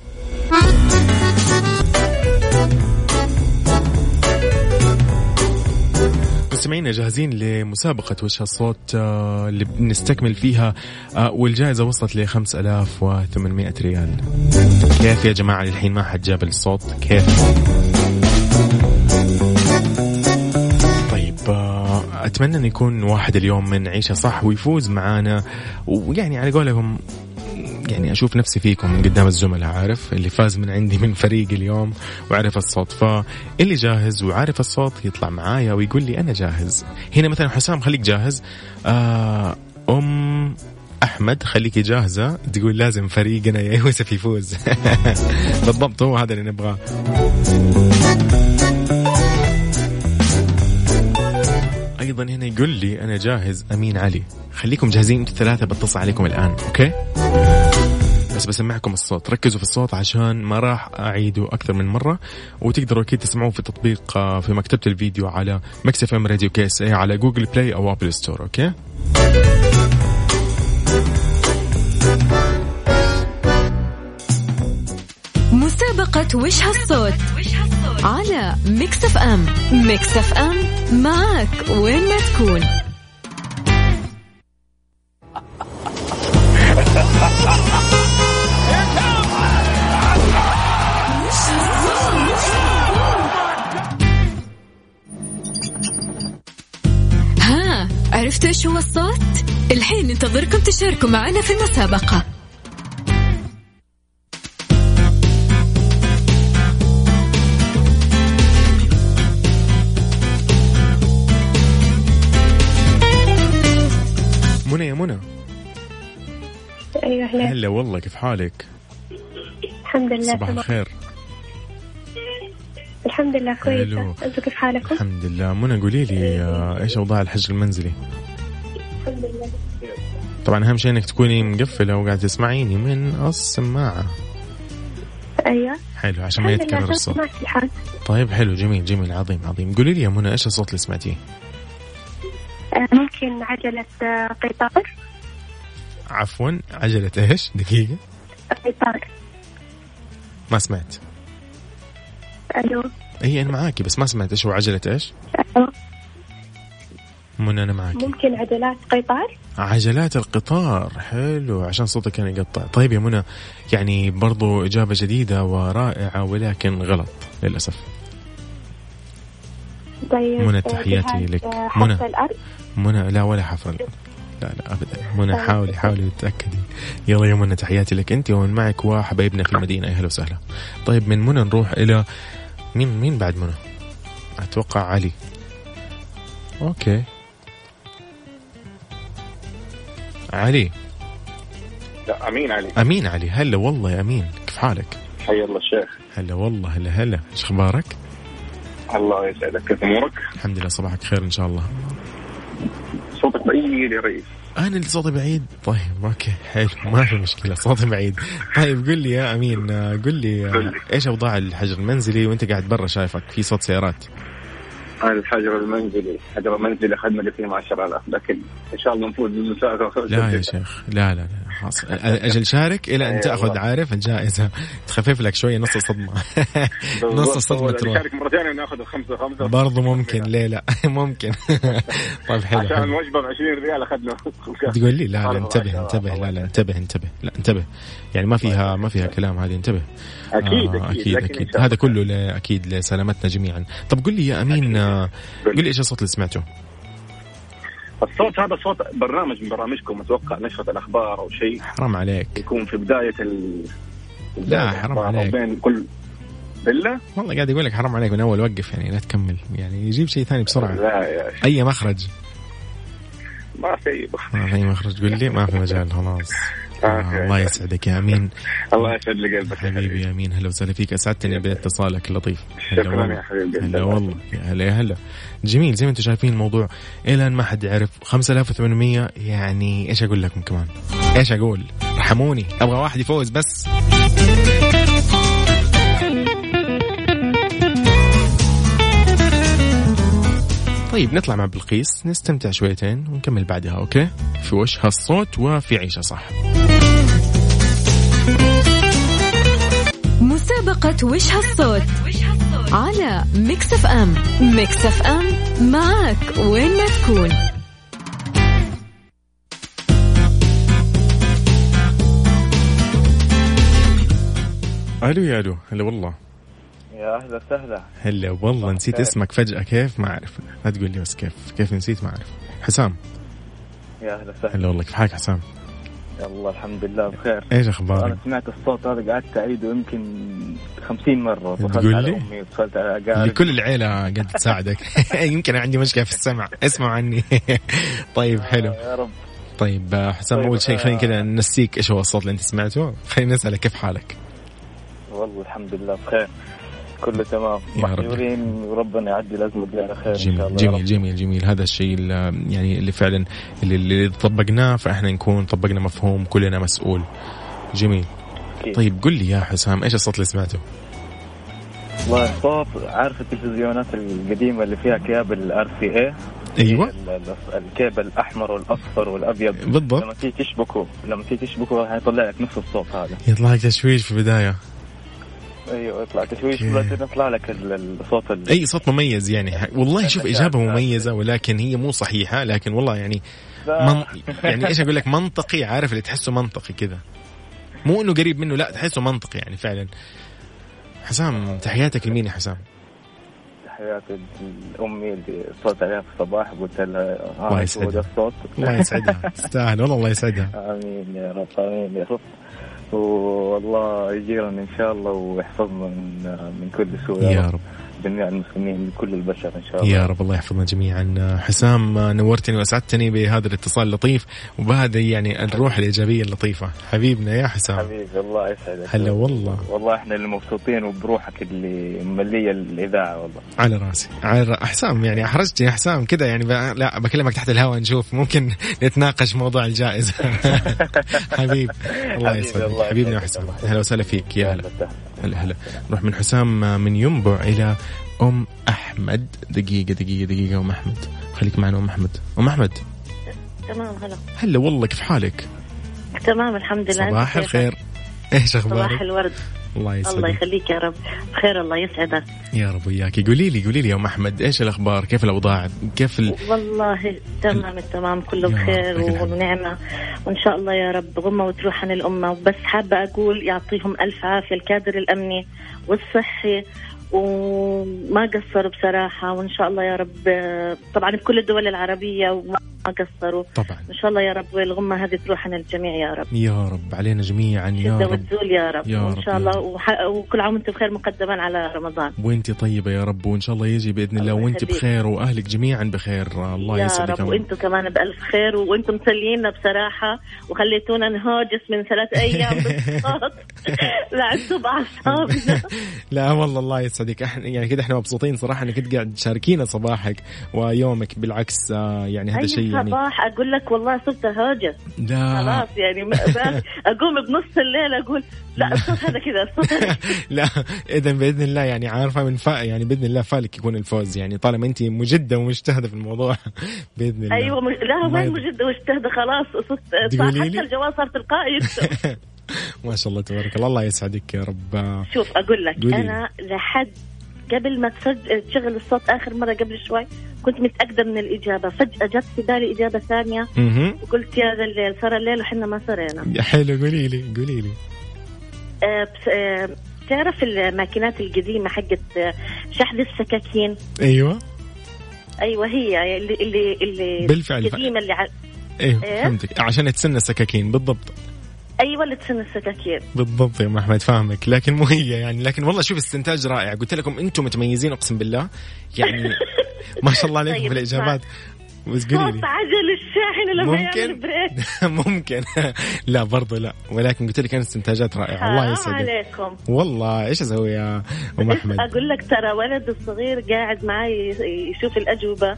مستمعينا جاهزين لمسابقة وش هالصوت آه، اللي بنستكمل فيها آه، والجائزة وصلت ل 5800 ريال. كيف يا جماعة؟ للحين ما حد جاب الصوت. كيف؟ طيب آه، أتمنى أن يكون واحد اليوم من عيشة صح ويفوز معانا. ويعني على قولهم يعني أشوف نفسي فيكم من قدام الزملاء عارف؟ اللي فاز من عندي من فريقي اليوم وعرف الصوت. فاللي جاهز وعارف الصوت يطلع معايا ويقول لي أنا جاهز. هنا مثلا حسام خليك جاهز. آه أم أحمد خليكي جاهزة. تقول لازم فريقنا يا يوسف يفوز. بالضبط هو هذا اللي نبغاه. أيضا هنا يقول لي أنا جاهز أمين علي. خليكم جاهزين أنتوا الثلاثه بتصل عليكم الآن okay؟ بس بسمعكم الصوت. ركزوا في الصوت عشان ما راح اعيده أكثر من مرة. وتقدروا أكيد تسمعوه في التطبيق آه، في مكتبة الفيديو على Mix FM Radio KSA على Google Play أو Apple Store okay؟ مسابقة وش هالصوت؟ على Mix FM. Mix FM معك وين ما تكون. عرفتوا إيش هو الصوت؟ الحين ننتظركم تشاركوا معنا في المسابقة. منى يا منى. أيوه هلا هلا والله كيف حالك؟ الحمد لله صباح الخير. الحمد لله. كويسة. أنتم كيف حالكم؟ الحمد لله. منى قولي لي آه، إيش أوضاع الحج المنزلي؟ الحمد لله. طبعا أهم شيء إنك تكوني مقفلة وقاعدة تسمعيني من السماعة. أيوه. حلو عشان ما يتكرر الصوت. طيب حلو جميل جميل عظيم عظيم. قولي لي يا منى إيش الصوت اللي سمعتيه؟ آه، ممكن عجلة آه، قطار عفوا عجلة إيش؟ دقيقة. قطار ما سمعت. ألو. اي أنا معاكي بس ما سمعت. إيش هو عجلة إيش؟ ألو. منى أنا معك ممكن عجلات قطار؟ عجلات القطار حلو عشان صوتك كان يقطع. طيب يا منى يعني برضو إجابة جديدة ورائعة ولكن غلط للأسف. طيب منى تحياتي لك. منى. حفر منى لا ولا حفل لا لا ابدا. منى حاولي حاولي تتأكدي. يلا يا منى تحياتي لك أنت ومن معك وحبايبنا في المدينة. أهلا وسهلا. طيب من منى نروح إلى مين مين بعد منى؟ أتوقع علي. أوكي. علي. لا أمين علي. أمين علي. هلا والله يا أمين. كيف حالك؟ حي الله الشيخ هلا والله هلا هلا. إيش أخبارك؟ الله يسعدك. كيف أمورك؟ الحمد لله صباحك خير إن شاء الله. صوتك بعيد يا رئيس أنا اللي صوتي بعيد. طيب أوكي حلو. ما في مشكلة صوتي بعيد. طيب قل لي يا أمين قل لي قل لي. إيش أوضاع الحجر المنزلي وأنت قاعد برا شايفك؟ في صوت سيارات. هذا الحجر المنزلي الحجر المنزلي اخذنا لي فيه 10000 لكن إن شاء الله نفوز لا يا شيخ لا لا لا. خلاص. أجل شارك إلى أن أيوة. تأخذ عارف الجائزة. تخفف لك شوية نص الصدمة. نص الصدمة تروح. نشارك مرتين وناخذ الخمسة خمسة. برضو ممكن. ليه لا. ممكن. طيب حلو عشان الوجبة ب 20 ريال أخذنا. تقول لي؟ لا لا انتبه. انتبه. لا لا انتبه انتبه. لا انتبه. يعني ما فيها ما فيها كلام هذه انتبه. أكيد آه، أكيد. أكيد. هذا كله أكيد لسلامتنا جميعا. طب قل لي يا أمين آه، قل لي إيش الصوت اللي سمعته. الصوت هذا صوت برنامج من برامجكم أتوقع نشرة الأخبار أو شيء. حرام عليك. يكون في بداية ال لا، حرام عليك. بين كل بالله؟ والله قاعد يقول لك حرام عليك من أول وقف يعني لا تكمل. يعني يجيب شيء ثاني بسرعة. لا يا أي مخرج؟ ما في. ما في مخرج. قل لي ما في مجال خلاص. آه الله يسعدك يا أمين. الله يسعد لي قلبك حبيبي يا أمين هلا وسهلا فيك. أسعدتني باتصالك اللطيف. هلا شكرا والله. يا حبيبي هلا والله. يا هلا يا هلا. جميل زي ما أنتم شايفين الموضوع إلى ما حد يعرف. 5800 يعني إيش أقول لكم كمان؟ إيش أقول؟ ارحموني أبغى واحد يفوز بس. طيب نطلع مع بلقيس نستمتع شويتين ونكمل بعدها أوكي؟ في وش هالصوت وفي عيشة صح. مسابقة وش هالصوت على Mix FM. Mix FM معك وين ما تكون. ألو يا ألو هلا والله. يا أهلا وسهلا. هلا والله نسيت خير. اسمك فجأة. كيف ما أعرف؟ لا تقول لي بس كيف. كيف نسيت ما أعرف؟ حسام. يا أهلا وسهلا. هلا والله كيف حالك حسام؟ يلا الحمد لله بخير. إيش أنا أخبارك سمعت الصوت هذا قعدت أعيده يمكن 50 مرة. تقول لي؟ أمي اتصلت على اقاربي لكل العيلة قد تساعدك. يمكن عندي مشكلة في السمع. اسمعوا عني. طيب حلو. يا رب. طيب آه، حسام طيب، أول شيء خلينا آه. كذا نسيك إيش هو الصوت اللي أنت سمعته. خلينا نسألك كيف حالك؟ والله الحمد لله بخير. كله تمام. محجورين وربنا يعدي الأزمة دي على خير إن شاء جميل الله جميل. جميل جميل. هذا الشيء اللي يعني اللي فعلا اللي, اللي طبقناه فإحنا نكون طبقنا مفهوم كلنا مسؤول. جميل. أكيد. طيب قل لي يا حسام إيش الصوت اللي سمعته؟ والله الصوت عارف التلفزيونات القديمة اللي فيها كابل RCA أيوه. الكابل الأحمر والأصفر والأبيض. بالضبط. لما تيجي تشبكه لما تيجي تشبكه حيطلع لك نفس الصوت هذا. يطلع لك تشويش في البداية. أيوه يطلع تشويش. بعدين يطلع لك ال- الصوت ال- أي صوت مميز يعني. والله شوف إجابة مميزة ولكن هي مو صحيحة لكن والله يعني من يعني إيش أقول لك؟ منطقي عارف اللي تحسه منطقي كذا. مو إنه قريب منه لا تحسه منطقي يعني فعلا. حسام تحياتك لمين يا حسام؟ تحياتي لأمي اللي اتصلت عليها في الصباح قلت لها الله ها يسعدها. الصوت. الله يسعدها. تستاهل والله الله يسعدها. آمين يا رب آمين يا رب. والله يجيرنا إن شاء الله ويحفظنا من من كل سوء يا رب. جميع المسلمين من كل البشر إن شاء الله. يا رب الله يحفظنا جميعا. حسام نورتني وأسعدتني بهذا الاتصال اللطيف وبهذه يعني الروح الإيجابية اللطيفة. حبيبنا يا حسام. حبيبي الله يسعدك. هلا والله. والله إحنا اللي مبسوطين وبروحك اللي ممليه الإذاعة والله. على رأسي. على رأ... حسام يعني احرجتني يا حسام كذا يعني ب... لا بكلمك تحت الهواء نشوف ممكن نتناقش موضوع الجائزة. حبيب الله يسعدك. حبيبنا يا حسام. الله يسعدك. هلا وسهلا فيك. يا هلا. هلا هلا. نروح من حسام من ينبع إلى أم أحمد. دقيقة دقيقة دقيقة أم أحمد. خليك معنا أم أحمد. أم أحمد. تمام هلا. هلا والله كيف حالك؟ تمام الحمد لله. صباح؟ الخير. إيش أخبارك؟ صباح الورد. الله يسعدك. الله يخليك يا رب. بخير الله يسعدك. يا رب وياك. قولي لي قولي لي يا أم أحمد إيش الأخبار؟ كيف الأوضاع؟ كيف ال... والله تمام التمام كله بخير. ونعمة. وإن شاء الله يا رب غمة وتروح عن الأمة. وبس حابة أقول يعطيهم ألف عافية الكادر الأمني والصحي. وما قصروا بصراحة. وإن شاء الله يا رب طبعا بكل الدول العربية. وما قصروا طبعا. إن شاء الله يا رب الغمة هذه تروح عن الجميع يا رب. يا رب علينا جميعا يا رب. يا رب. يا رب، شاء يا الله. وح- وكل عام وأنتم بخير مقدما على رمضان. وأنت طيبة يا رب وإن شاء الله يجي بإذن الله وأنت. بخير وأهلك جميعا بخير. الله يا يسعدك رب وأنتم كمان بألف خير وأنتم مسلينا بصراحة. وخليتونا نهاجس من ثلاث أيام بالصوت. لعبتوا بأعصابنا لا والله الله يسعدك. إحنا يعني كده إحنا مبسوطين صراحة إنك انت قاعد تشاركينا صباحك ويومك. بالعكس آه، يعني هذا أي يعني. صباح أقول لك والله صرت أهاجس لا. خلاص يعني أقوم بنص الليل أقول لا الصوت هذا كذا الصوت هذا لا اذا بإذن الله يعني عارفة من فا يعني بإذن الله فالك يكون الفوز يعني طالما أنت مجدة ومجتهدة في الموضوع. بإذن الله. أيوة مج... لا وين يرضى. مجد واجتهد خلاص صرت حتى؟ الجوال صار تلقائي. ما شاء الله تبارك الله. الله يسعدك يا رب. شوف أقول لك. أنا لحد قبل ما تشغل الصوت آخر مرة قبل شوي كنت متأكدة من الإجابة. فجأة جت في بالي إجابة ثانية. أها وقلت يا ذا الليل صار الليل وحنا ما صرينا. حلو قولي لي قولي لي. بس- آه، تعرف الماكينات القديمة حقت آه، شحذ السكاكين؟ أيوه. أيوه هي اللي اللي اللي بالفعل. القديمة اللي ع... أيوه إيه؟ فهمتك. عشان تسن السكاكين بالضبط. أيوه اللي تسن السكاكين بالضبط يا أم أحمد فاهمك. لكن مو هي يعني لكن والله شوف استنتاج رائع. قلت لكم أنتم متميزين أقسم بالله. يعني ما شاء الله عليكم طيب، في الإجابات. بس قولي صوت لي عجل الشاحن لما يعمل ممكن؟ بريك ممكن. لا برضو لا. ولكن قلت لك أنا استنتاجات رائعة. الله حرام يسعدك عليكم. والله إيش أسوي يا أم أحمد؟ أقول لك ترى ولد الصغير قاعد معي يشوف الأجوبة.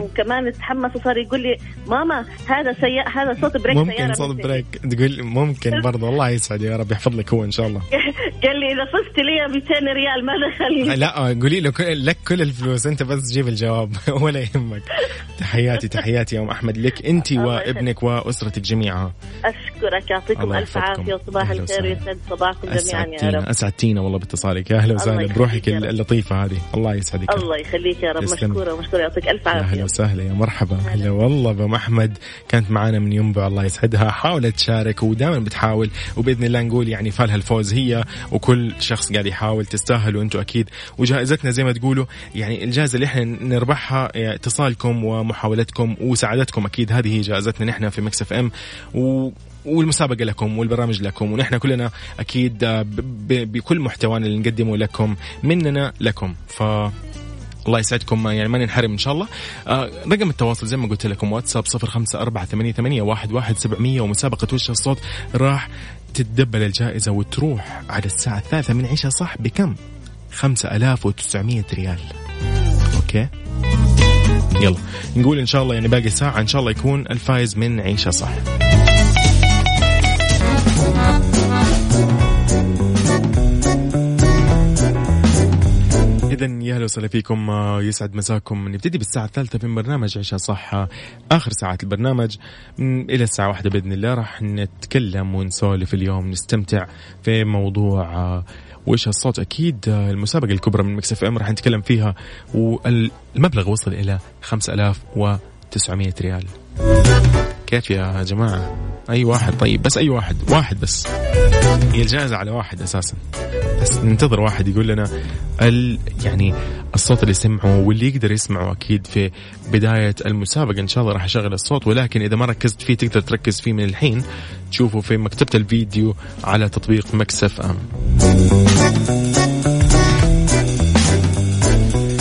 وكمان تحمس وصار يقول لي ماما هذا سيء هذا صوت brake ممكن سيارة صوت. brake. تقول ممكن برضو. الله يسعد يا رب. يحفظ لك هو إن شاء الله. قال لي إذا فزت لي 200 ريال ما دخلني. لا قولي له لك كل الفلوس. أنت بس جيب الجواب. ولا يهمك. تحياتي تحياتي يا أم أحمد لك انت وابنك وأسرتك جميعها أشكرك يعطيكم ألف. عافية وصباح الخير. ويسعد صباحكم جميعا يا رب. أسعدتينا والله باتصالك. يا أهلا وسهلا. بروحك. اللطيفة هذه. الله يسعدك. الله يخليك يا رب. مشكورة مشكورة. يعطيك ألف يا أهلا عافية. وسهلا. يا مرحبا. هلا والله بأم أحمد. كانت معانا من ينبع. الله يسعدها. حاولت تشارك ودائما بتحاول. وبإذن الله نقول يعني فالها الفوز هي وكل شخص قاعد يحاول تستاهل. وأنتم أكيد. وجائزتنا زي ما تقولوا يعني الجائزة اللي إحنا نربحها اتصالكم ومحاولتكم وسعادتكم. أكيد هذه هي جائزتنا نحن في Mix FM و والمسابقة لكم والبرامج لكم. ونحن كلنا ب- بكل محتوانا اللي نقدمه لكم مننا لكم. ف الله يسعدكم يعني ما ننحرم إن شاء الله. آه رقم التواصل زي ما قلت لكم واتساب صفر خمسة أربعة ثمانية, ثمانية واحد, واحد سبعمية ومسابقة وش الصوت راح تتدبل الجائزة وتروح على الساعة الثالثة من عيشها صح بكم؟ خمسة ألاف وتسعمية ريال. أوكي؟ يلا. نقول إن شاء الله يعني باقي ساعة إن شاء الله يكون الفايز من عيشها صح. إذا يا أهلا وسهلا فيكم آه، يسعد مساكم. نبتدي بالساعة الثالثة من برنامج عيشها صح آه، آخر ساعات البرنامج. م، إلى الساعة واحدة بإذن الله راح نتكلم ونسولف اليوم نستمتع في موضوع آه، وإيش الصوت أكيد آه، المسابقة الكبرى من Mix FM راح نتكلم فيها والمبلغ وصل إلى 5900 ريال. كيف يا جماعة؟ أي واحد؟ طيب بس أي واحد واحد بس. هي الجائزة على واحد أساسا. بس ننتظر واحد يقول لنا ال يعني الصوت اللي سمعه واللي يقدر يسمعه أكيد في بداية المسابقة. إن شاء الله راح أشغل الصوت ولكن إذا ما ركزت فيه تقدر تركز فيه من الحين. تشوفه في مكتبة الفيديو على تطبيق مكسف إم.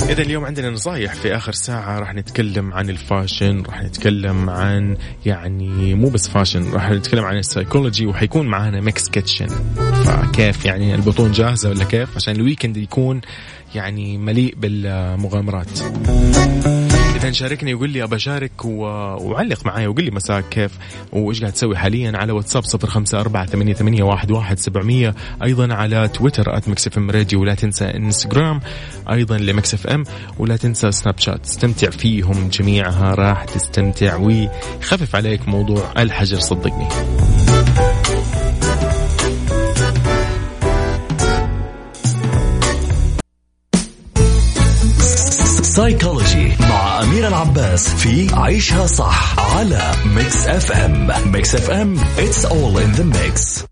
إذا اليوم عندنا نصايح في آخر ساعة راح نتكلم عن ال fashion راح نتكلم عن يعني مو بس fashion راح نتكلم عن السايكولوجي وحيكون معانا Mix Kitchen. فكيف يعني البطون جاهزة ولا كيف؟ عشان ال weekend يكون يعني مليء بالمغامرات. إذا شاركني وقول لي أبى أشارك و... وعلق معايا وقول لي مساك كيف وإيش قاعد تسوي حاليا على واتساب صفر خمسة أربعة ثمانية, ثمانية واحد, واحد سبعمية أيضا على تويتر at Mix FM Radio ولا تنسى إنستغرام أيضا ل Mix FM ولا تنسى سناب شات. استمتع فيهم جميعها راح تستمتع. ويخفف عليك موضوع الحجر صدقني. سايكولوجي مع أمير العباس في عيشها صح على Mix FM Mix FM it's all in the mix.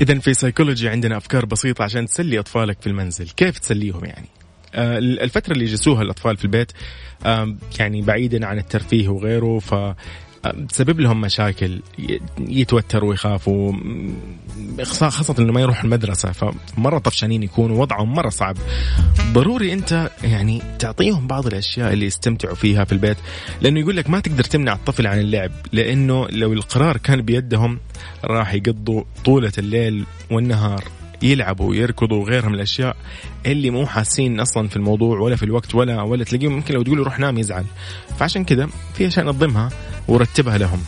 إذا في سيكولوجي عندنا أفكار بسيطة عشان تسلي أطفالك في المنزل، كيف تسليهم يعني؟ آه، الفترة اللي يجلسوها الأطفال في البيت يعني بعيدا عن الترفيه وغيره ف تسبب لهم مشاكل يتوتروا ويخافوا خاصة إنه ما يروحوا المدرسة فمرة طفشانين يكونوا وضعهم مرة صعب. ضروري أنت يعني تعطيهم بعض الأشياء اللي يستمتعوا فيها في البيت لأنه يقول لك ما تقدر تمنع الطفل عن اللعب لأنه لو القرار كان بيدهم راح يقضوا طولة الليل والنهار. يلعبوا ويركضوا وغيرها من الأشياء اللي مو حاسين أصلا في الموضوع ولا في الوقت ولا ولا تلاقيهم. ممكن لو تقول روح نام يزعل. فعشان كذا في أشياء نظمها ورتبها لهم.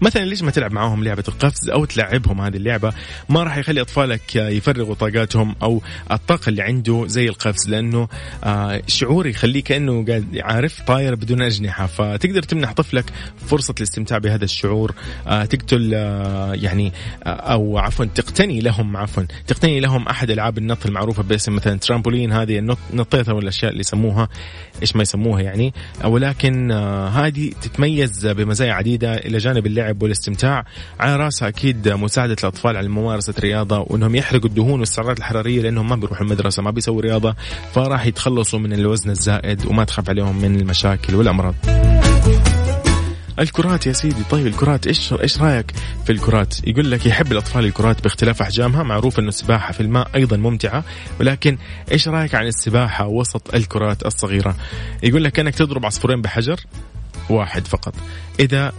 مثلا ليش ما تلعب معاهم لعبة القفز أو تلعبهم هذه اللعبة؟ ما راح يخلي أطفالك يفرغوا طاقاتهم أو الطاقة اللي عنده زي القفز لأنه آه، شعور يخليه كأنه قاعد عارف طاير بدون أجنحة. فتقدر تمنح طفلك فرصة الاستمتاع بهذا الشعور آه، تقتل آه، يعني أو عفوا تقتني لهم عفوا تقتني لهم أحد ألعاب النط المعروفة باسم مثلا ترامبولين. هذه نطيتها والأشياء اللي يسموها؟ إيش ما يسموها يعني. ولكن هذه تتميز بمزايا عديدة إلى جانب اللعب اللعب والاستمتاع. على راسها أكيد مساعدة الأطفال على ممارسة رياضة وإنهم يحرقوا الدهون والسعرات الحرارية لأنهم ما بيروحوا المدرسة ما بيسووا رياضة فراح يتخلصوا من الوزن الزائد وما تخاف عليهم من المشاكل والأمراض. الكرات يا سيدي طيب الكرات إيش إيش رأيك في الكرات؟ يقول لك يحب الأطفال الكرات باختلاف أحجامها معروف إنه السباحة في الماء أيضا ممتعة ولكن إيش رأيك عن السباحة وسط الكرات الصغيرة؟ يقول لك انك تضرب عصفورين بحجر واحد فقط. إذا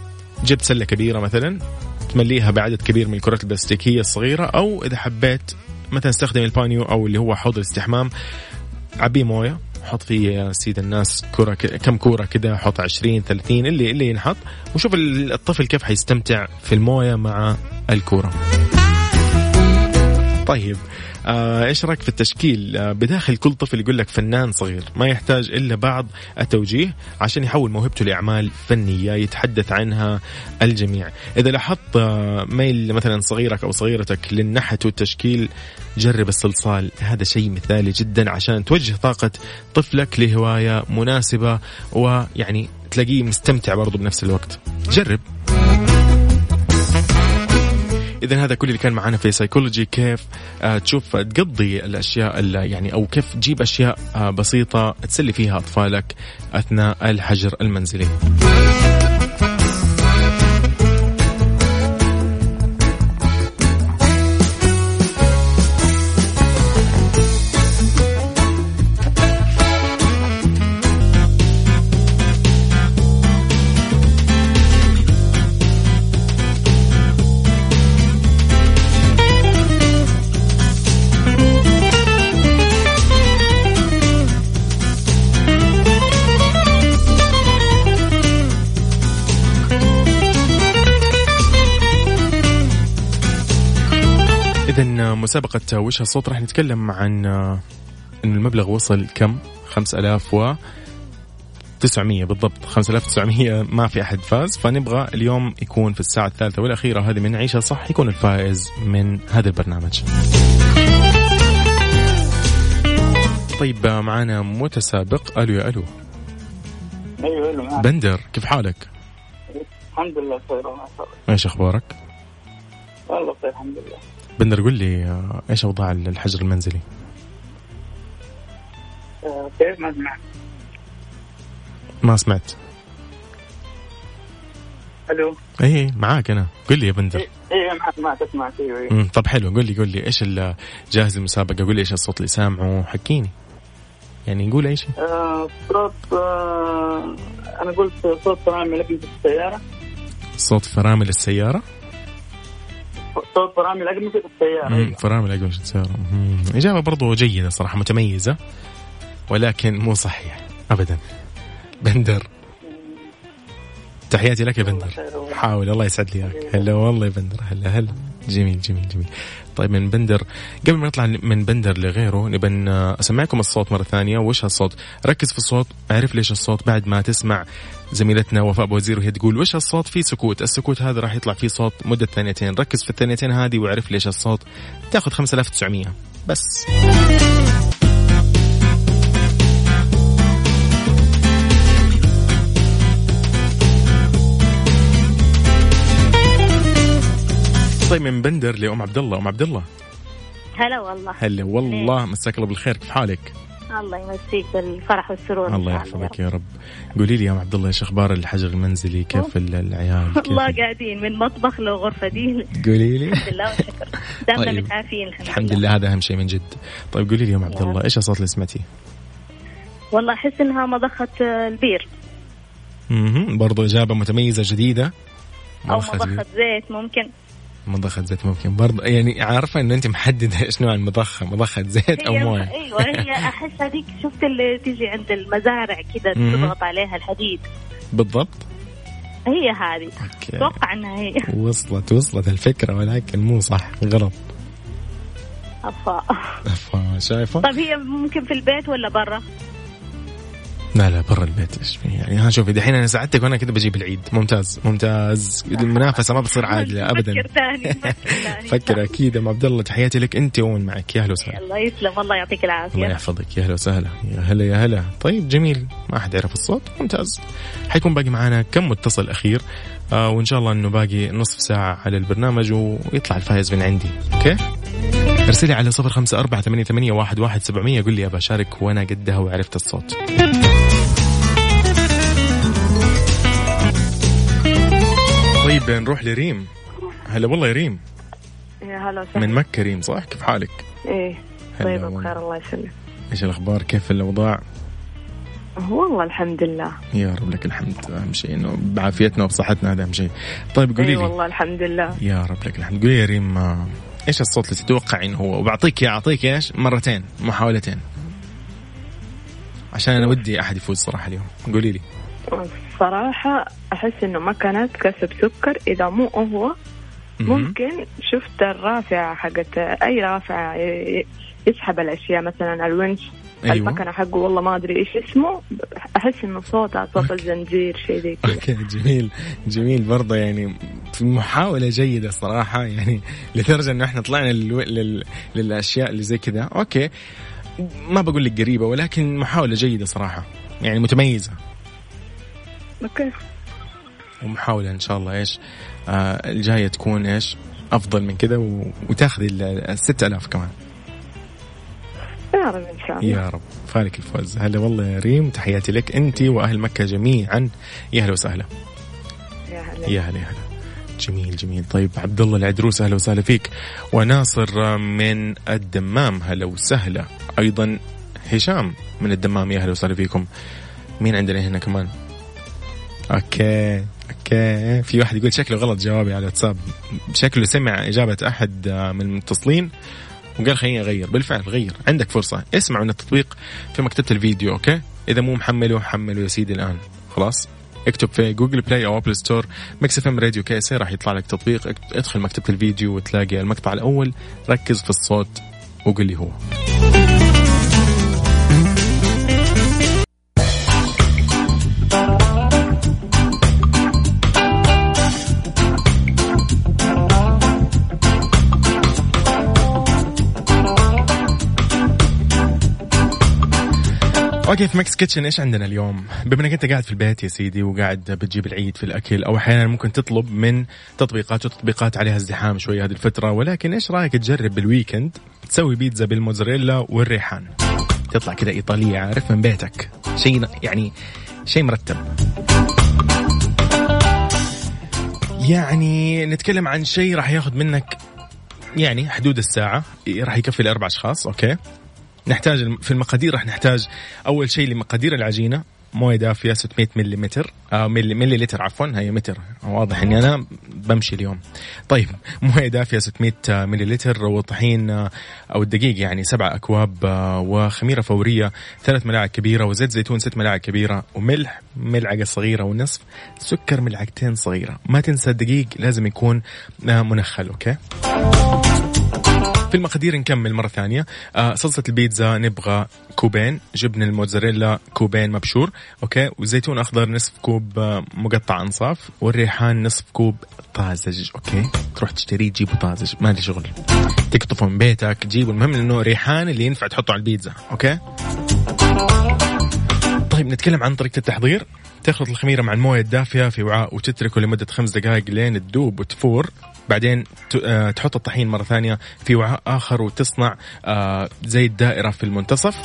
جبت سلة كبيرة مثلا تمليها بعدد كبير من الكرات البلاستيكية الصغيرة أو إذا حبيت مثلا استخدم البانيو أو اللي هو حوض الاستحمام. عبيه موية حط فيه يا سيد الناس كرة كم كورة كده حط 20 30 اللي اللي ينحط وشوف الطفل كيف حيستمتع في الموية مع الكورة. طيب آه إيش رأيك في التشكيل؟ آه بداخل كل طفل يقول لك فنان صغير ما يحتاج إلا بعض التوجيه عشان يحول موهبته لأعمال فنية يتحدث عنها الجميع. إذا لاحظت آه ميل مثلا صغيرك أو صغيرتك للنحت والتشكيل جرب الصلصال هذا شيء مثالي جدا عشان توجه طاقة طفلك لهواية مناسبة ويعني تلاقيه مستمتع برضه بنفس الوقت. جرب. إذا هذا كل اللي كان معنا في سايكولوجي كيف آه تشوف تقضي الأشياء يعني أو كيف تجيب أشياء آه بسيطة تسلي فيها أطفالك أثناء الحجر المنزلي. مسابقة وش الصوت راح نتكلم عن آه، انه المبلغ وصل كم؟ 5000 و 900 بالضبط. 5900 ما في أحد فاز. فنبغى اليوم يكون في الساعة الثالثة والأخيرة. هذه من عيشة صح يكون الفائز من هذا البرنامج. طيب آه، معنا متسابق. ألو يا ألو. أيوه ألو بندر كيف حالك؟ الحمد لله بخير إيش أخبارك؟ والله بخير الحمد لله. بندر قول لي آه، إيش أوضاع الحجر المنزلي؟ كيف ما سمعت؟ ما سمعت. ألو؟ إي معاك أنا. قول لي يا بندر. إي معك معك اسمعك أيوه طب حلو قول لي قول لي إيش جاهز المسابقة؟ قول لي إيش الصوت اللي سامعه حكيني. يعني نقول أي شيء. آه صوت آه أنا قلت صوت فرامل في السيارة. صوت فرامل السيارة؟ صوت فرامل اقمشه السيارة. فرامل اقمشه السيارة. إجابة برضو جيدة صراحة متميزة ولكن مو صحيح ابدا. بندر. تحياتي لك يا بندر. حاول الله يسعد لي اياك هلا والله يا بندر هلا هلا. جميل جميل جميل. طيب من بندر قبل ما نطلع من بندر لغيره نبى أسمعكم الصوت مرة ثانية. وش هالصوت؟ ركز في الصوت اعرف ليش الصوت بعد ما تسمع زميلتنا وفاء بوزير وهي تقول وش هالصوت في سكوت. السكوت هذا راح يطلع فيه صوت مدة ثانيتين. ركز في الثانيتين هذه واعرف ليش الصوت تاخذ 5900 بس. طيب من بندر لأم عبد الله. أم عبد الله. هلا والله. هلا والله. مساك الله بالخير. كيف حالك؟ الله يمسيك بالفرح والسرور الله يحفظك يا رب. قولي لي يا ام عبد الله إيش أخبار الحجر المنزلي؟ كيف ال- العيال؟ كيف والله قاعدين من مطبخ لغرفة دي. قولي لي. الحمد لله والشكر. دامنا طيب. متعافين الحمد, الحمد لله. هذا أهم شيء من جد. طيب قولي لي يا ام عبد الله إيش الصوت اللي سمعتيه؟ والله أحس إنها مضخة آه، البير. أها برضو إجابة متميزة جديدة. مضخة زيت. زيت ممكن. مضخة زيت ممكن برضو يعني عارفة إنه أنت محددة إيش نوع المضخة مضخة زيت أو هي موية. أيوه هي أحس هذيك شفت اللي تيجي عند المزارع كذا. تضغط عليها الحديد. بالضبط. هي هذه. أتوقع إنها هي. وصلت وصلت الفكرة ولكن مو صح. غلط. أفا. أفا، شايفة؟ طيب هي ممكن في البيت ولا برا؟ لا لا برا البيت إيش فيه يعني ها شوفي دحين أنا ساعدتك وأنا كده بجيب العيد. ممتاز ممتاز. المنافسة ما بتصير عادلة ابدا. فكر ثاني. فكر أكيد أم عبد الله تحياتي لك أنت ومن معك. يا أهلا وسهلا. الله يسلم. الله يعطيك الله العافيه يحفظك. يا أهلا وسهلا. يا هلا يا هلا. طيب جميل. ما حد يعرف الصوت. ممتاز. حيكون باقي معنا كم متصل أخير. آه وإن شاء الله إنه باقي نصف ساعة على البرنامج ويطلع الفايز من عندي. okay؟ ارسلي على صفر خمسة أربعة ثمانية, ثمانية واحد, واحد سبعمية. قل لي أبى أشارك وأنا قدها وعرفت الصوت. طيب نروح لريم. هلا والله يا ريم. يا هلا وسهلا. من مكة ريم صح؟ كيف حالك؟ إيه طيب والله. بخير الله يسلمك. إيش الأخبار؟ كيف الأوضاع؟ والله الحمد لله. يا رب لك الحمد أهم شيء إنه بعافيتنا وبصحتنا هذا أهم شيء. طيب قولي إيه لي. والله الحمد لله. يا رب لك الحمد. قولي يا ريم آه، إيش الصوت اللي تتوقعين هو؟ وبعطيك أعطيك إيش؟ مرتين محاولتين. عشان أنا ودي أحد يفوز صراحة اليوم. قولي لي. صراحة أحس إنه ما كانت كسب سكر. إذا مو هو ممكن شفت الرافعة حقت أي رافعة يسحب الأشياء مثلا الونش أيوة. المكنة حقه والله ما أدري إيش اسمه. أحس إنه صوتها صوت الزنجير شيء ذي كذا. أوكي جميل. جميل برضه يعني في محاولة جيدة صراحة يعني لدرجة إنه إحنا طلعنا للو... لل... للأشياء اللي زي كذا. أوكي. ما بقول لك قريبة ولكن محاولة جيدة صراحة يعني متميزة. أوكي. ومحاولة إن شاء الله إيش آه الجاية تكون إيش أفضل من كذا. وتاخذي ال- الست ألاف كمان. يا رب إن شاء الله. يا رب. فالك الفوز. هلا والله يا ريم تحياتي لك انت وأهل مكة جميعا. يا هلا وسهلا. يا هلا. يا هلا يا هلا. جميل جميل. طيب عبد الله العدروس أهلا وسهلا فيك. وناصر من الدمام هلا وسهلا. أيضا هشام من الدمام يا أهلا وسهلا فيكم. مين عندنا هنا كمان؟ okay. okay. في واحد يقول شكله غلط جوابي على الواتساب. شكله سمع إجابة أحد آه، من المتصلين وقال خليني أغير. بالفعل غير. عندك فرصة. اسمع من التطبيق في مكتبة الفيديو okay؟ إذا مو محمله حمله يا سيدي الآن. خلاص. اكتب في Google Play أو App Store Mix FM Radio KSA راح يطلع لك تطبيق. ادخل مكتبة الفيديو وتلاقي المقطع الأول. ركز في الصوت وقل لي هو. okay في Mix Kitchen إيش عندنا اليوم؟ بما إنك أنت قاعد في البيت يا سيدي وقاعد بتجيب العيد في الأكل أو أحيانا ممكن تطلب من تطبيقات وتطبيقات عليها ازدحام شوية هذه الفترة ولكن إيش رأيك تجرب بال weekend تسوي بيتزا بالموزاريلا والريحان؟ تطلع كذا إيطالية عارف من بيتك. شيء يعني شيء مرتب. يعني نتكلم عن شيء راح ياخذ منك يعني حدود الساعة راح يكفي لأربع أشخاص okay؟ نحتاج في المقادير راح نحتاج أول شيء لمقادير العجينة. موية دافية 600 ملم آه ملي, ملي لتر عفوا هي متر. واضح إني أنا بمشي اليوم. طيب موية دافية 600 مليلتر وطحين أو الدقيق يعني سبع أكواب وخميرة فورية ثلاث ملاعق كبيرة وزيت زيتون ست ملاعق كبيرة وملح ملعقة صغيرة ونصف سكر ملعقتين صغيرة. ما تنسى الدقيق لازم يكون منخل أوكي؟ في المقادير نكمل مرة ثانية. آه صلصة البيتزا نبغى كوبين جبن الموتزاريلا كوبين مبشور okay؟ وزيتون أخضر نصف كوب آه مقطع أنصاف والريحان نصف كوب طازج أوكي؟ تروح تشتريه تجيبه طازج ما لي شغل. تقطفه من بيتك تجيبه المهم إنه ريحان اللي ينفع تحطه على البيتزا okay؟ طيب نتكلم عن طريقة التحضير. تخلط الخميرة مع الموية الدافية في وعاء وتتركه لمدة خمس دقائق لين تذوب وتفور. بعدين آه، تحط الطحين مرة ثانية في وعاء آخر وتصنع آه، زي الدائرة في المنتصف.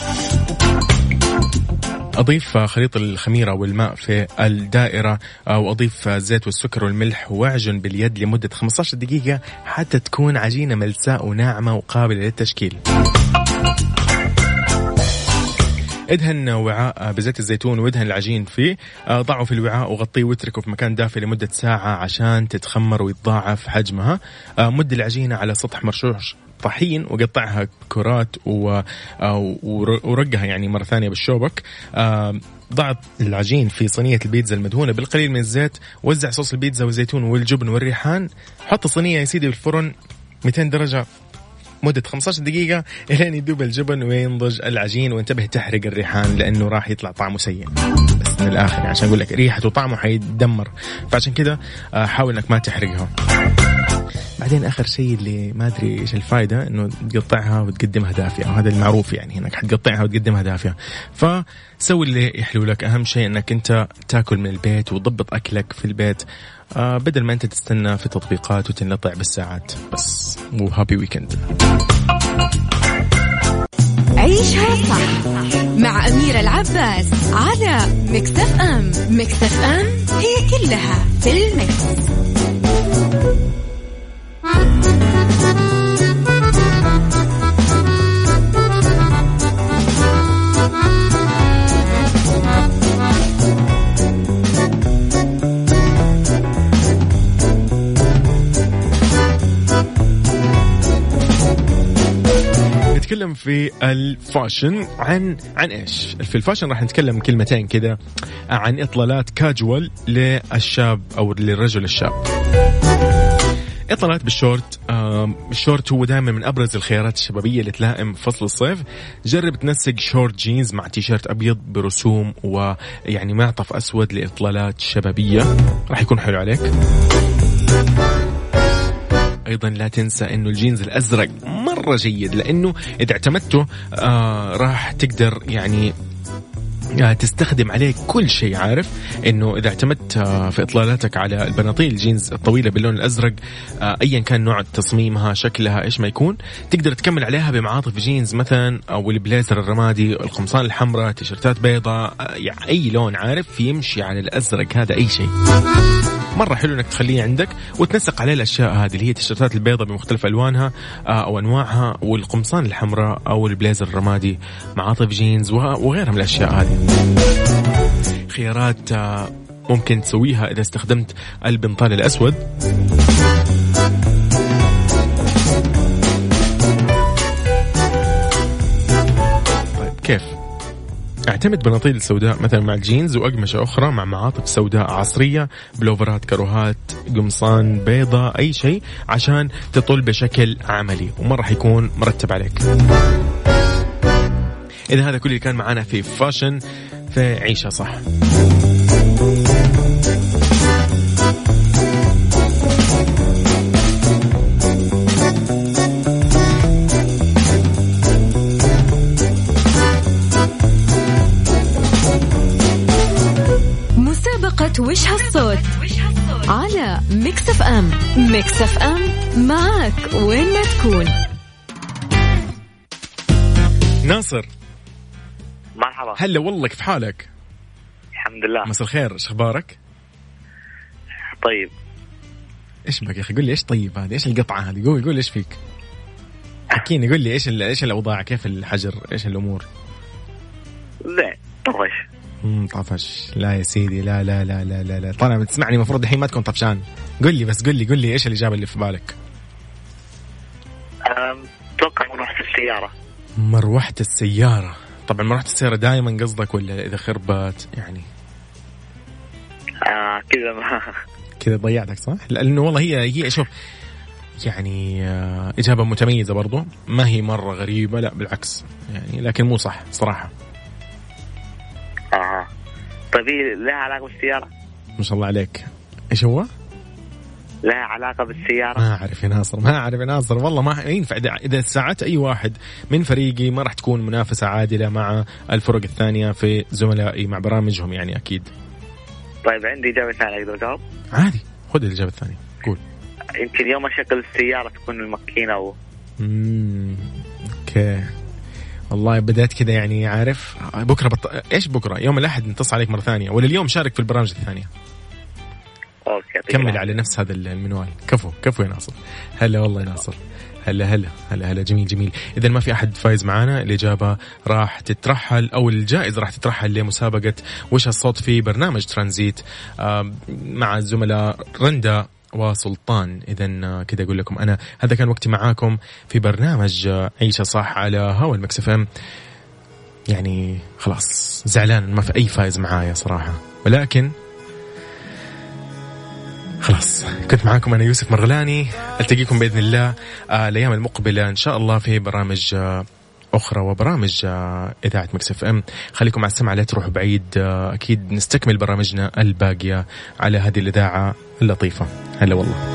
أضيف خليط الخميرة والماء في الدائرة وأضيف الزيت والسكر والملح وأعجن باليد لمدة 15 دقيقة حتى تكون عجينة ملساء وناعمة وقابلة للتشكيل. ادهن وعاء بزيت الزيتون وادهن العجين فيه. آه، ضعه في الوعاء وغطيه واتركه في مكان دافئ لمدة ساعة عشان تتخمر ويتضاعف حجمها. آه، مد العجينة على سطح مرشوش طحين وقطعها كرات آه، ورقها يعني مرة ثانية بالشوبك. ضع العجين في صينية البيتزا المدهونة بالقليل من الزيت. وزع صوص البيتزا والزيتون والجبن والريحان. حط الصينية يا سيدي بالفرن 200 درجة. مدة 15 دقيقة إلين يذوب الجبن وينضج العجين وانتبه تحرق الريحان لأنه راح يطلع طعمه سيء. بس من الآخر عشان أقول لك ريحته وطعمه حيتدمر. فعشان كذا آه، حاول إنك ما تحرقها. بعدين آخر شيء اللي ما أدري إيش الفائده إنه تقطعها وتقدمها دافئه وهذا المعروف يعني إنك حتقطعها وتقدمها دافئه فسوي اللي يحلو لك. أهم شيء إنك أنت تاكل من البيت وتضبط أكلك في البيت. آه بدل ما أنت تستنى في تطبيقات وتنقطع بالساعات بس وهابي ويكند عيشها صح مع أميرة العباس على مكتف أم مكتف أم هي كلها في المكس. نتكلم في ال fashion. عن عن إيش؟ في ال fashion راح نتكلم كلمتين كذا. عن إطلالات كاجوال للشاب أو للرجل الشاب. إطلالات بالشورت الشورت هو دائما من أبرز الخيارات الشبابية اللي تلائم فصل الصيف. جرب تنسق شورت جينز مع تيشيرت أبيض برسوم ويعني معطف أسود لإطلالات شبابية. راح يكون حلو عليك. أيضا لا تنسى إنه الجينز الأزرق مرة جيد لأنه إذا اعتمدته آه راح تقدر يعني تستخدم عليه كل شيء عارف؟ إنه إذا اعتمدت آه، في إطلالاتك على البناطيل الجينز الطويلة باللون الأزرق آه، ايا كان نوع تصميمها شكلها إيش ما يكون تقدر تكمل عليها بمعاطف جينز مثلا أو البليزر الرمادي القمصان الحمراء تيشرتات بيضاء يعني أي لون عارف؟ يمشي على الأزرق هذا أي شيء. مرة حلو إنك تخليه عندك وتنسق عليه الأشياء هذه اللي هي التيشيرتات البيضاء بمختلف ألوانها أو أنواعها والقمصان الحمراء أو البليزر الرمادي معاطف جينز وغيرها من الأشياء هذه. خيارات آه، ممكن تسويها إذا استخدمت البنطال الأسود. طيب كيف؟ اعتمد بناطيل سوداء مثلا مع الجينز وأقمشة أخرى مع معاطف سوداء عصرية بلوفرات كروهات قمصان بيضة أي شيء عشان تطل بشكل عملي وما راح يكون مرتب عليك. إذا هذا كل اللي كان معنا في فاشن في عيشها صح وش هالصوت؟ على Mix FM Mix FM معك وين ما تكون. ناصر. مرحبا. هلا والله كيف حالك؟ الحمد لله. مساء الخير إيش أخبارك؟ طيب. إيش بك يا أخي؟ قول لي إيش طيب هذه؟ إيش القطعة هذه؟ قول قول إيش فيك؟ حكيني قول لي إيش إيش الأوضاع؟ كيف الحجر؟ إيش الأمور؟ زين طفش. مم، طفش. لا يا سيدي لا لا لا لا لا, لا. طالما بتسمعني المفروض الحين ما تكون طفشان. قل لي بس قل لي قل لي إيش الإجابة اللي في بالك؟ أتوقع مروحة السيارة. مروحة السيارة. طبعا مروحة السيارة دائما قصدك ولا إذا خربت يعني؟ آه كذا ما. كذا ضيعتك صح؟ لأنه والله هي هي شوف يعني آه، إجابة متميزة برضو. ما هي مرة غريبة لا بالعكس. يعني لكن مو صح صراحة. آه. طيب هي لها علاقة بالسيارة؟ ما شاء الله عليك. إيش هو؟ لها علاقة بالسيارة. ما أعرف يا ناصر ما أعرف يا ناصر والله ما ينفع. اذا إذا ساعدت أي واحد من فريقي ما راح تكون منافسة عادلة مع الفرق الثانية في زملائي مع برامجهم يعني أكيد. طيب عندي إجابة ثانية أقدر أجاوب؟ عادي خذ الإجابة الثانية قول. يمكن يوم أشغل السيارة تكون الماكينة و... امم okay. والله بدأت كذا يعني عارف؟ بكرة بط... إيش بكرة؟ يوم الأحد نتصل عليك مرة ثانية ولا اليوم شارك في البرامج الثانية؟ يعطيك كمل. على نفس هذا المنوال. كفو كفو يا ناصر. هلا والله يا ناصر. هلا هلا هلا هلا. جميل جميل. اذا ما في أحد فايز معانا الإجابة راح تترحل أو الجائزة راح تترحل لمسابقة وش الصوت في برنامج ترانزيت آه، مع الزملاء رندا وسلطان. اذا كذا أقول لكم أنا هذا كان وقتي معاكم في برنامج آه، عيشها صح على هوا ال Mix FM يعني خلاص زعلان ما في أي فايز معايا صراحة. ولكن خلاص. كنت معاكم أنا يوسف مرغلاني. ألتقيكم بإذن الله آه الأيام المقبلة إن شاء الله في برامج آه أخرى وبرامج آه إذاعة Mix FM. خليكم على السمع لا تروحوا بعيد أكيد نستكمل برامجنا الباقية على هذه الإذاعة اللطيفة. هلا والله.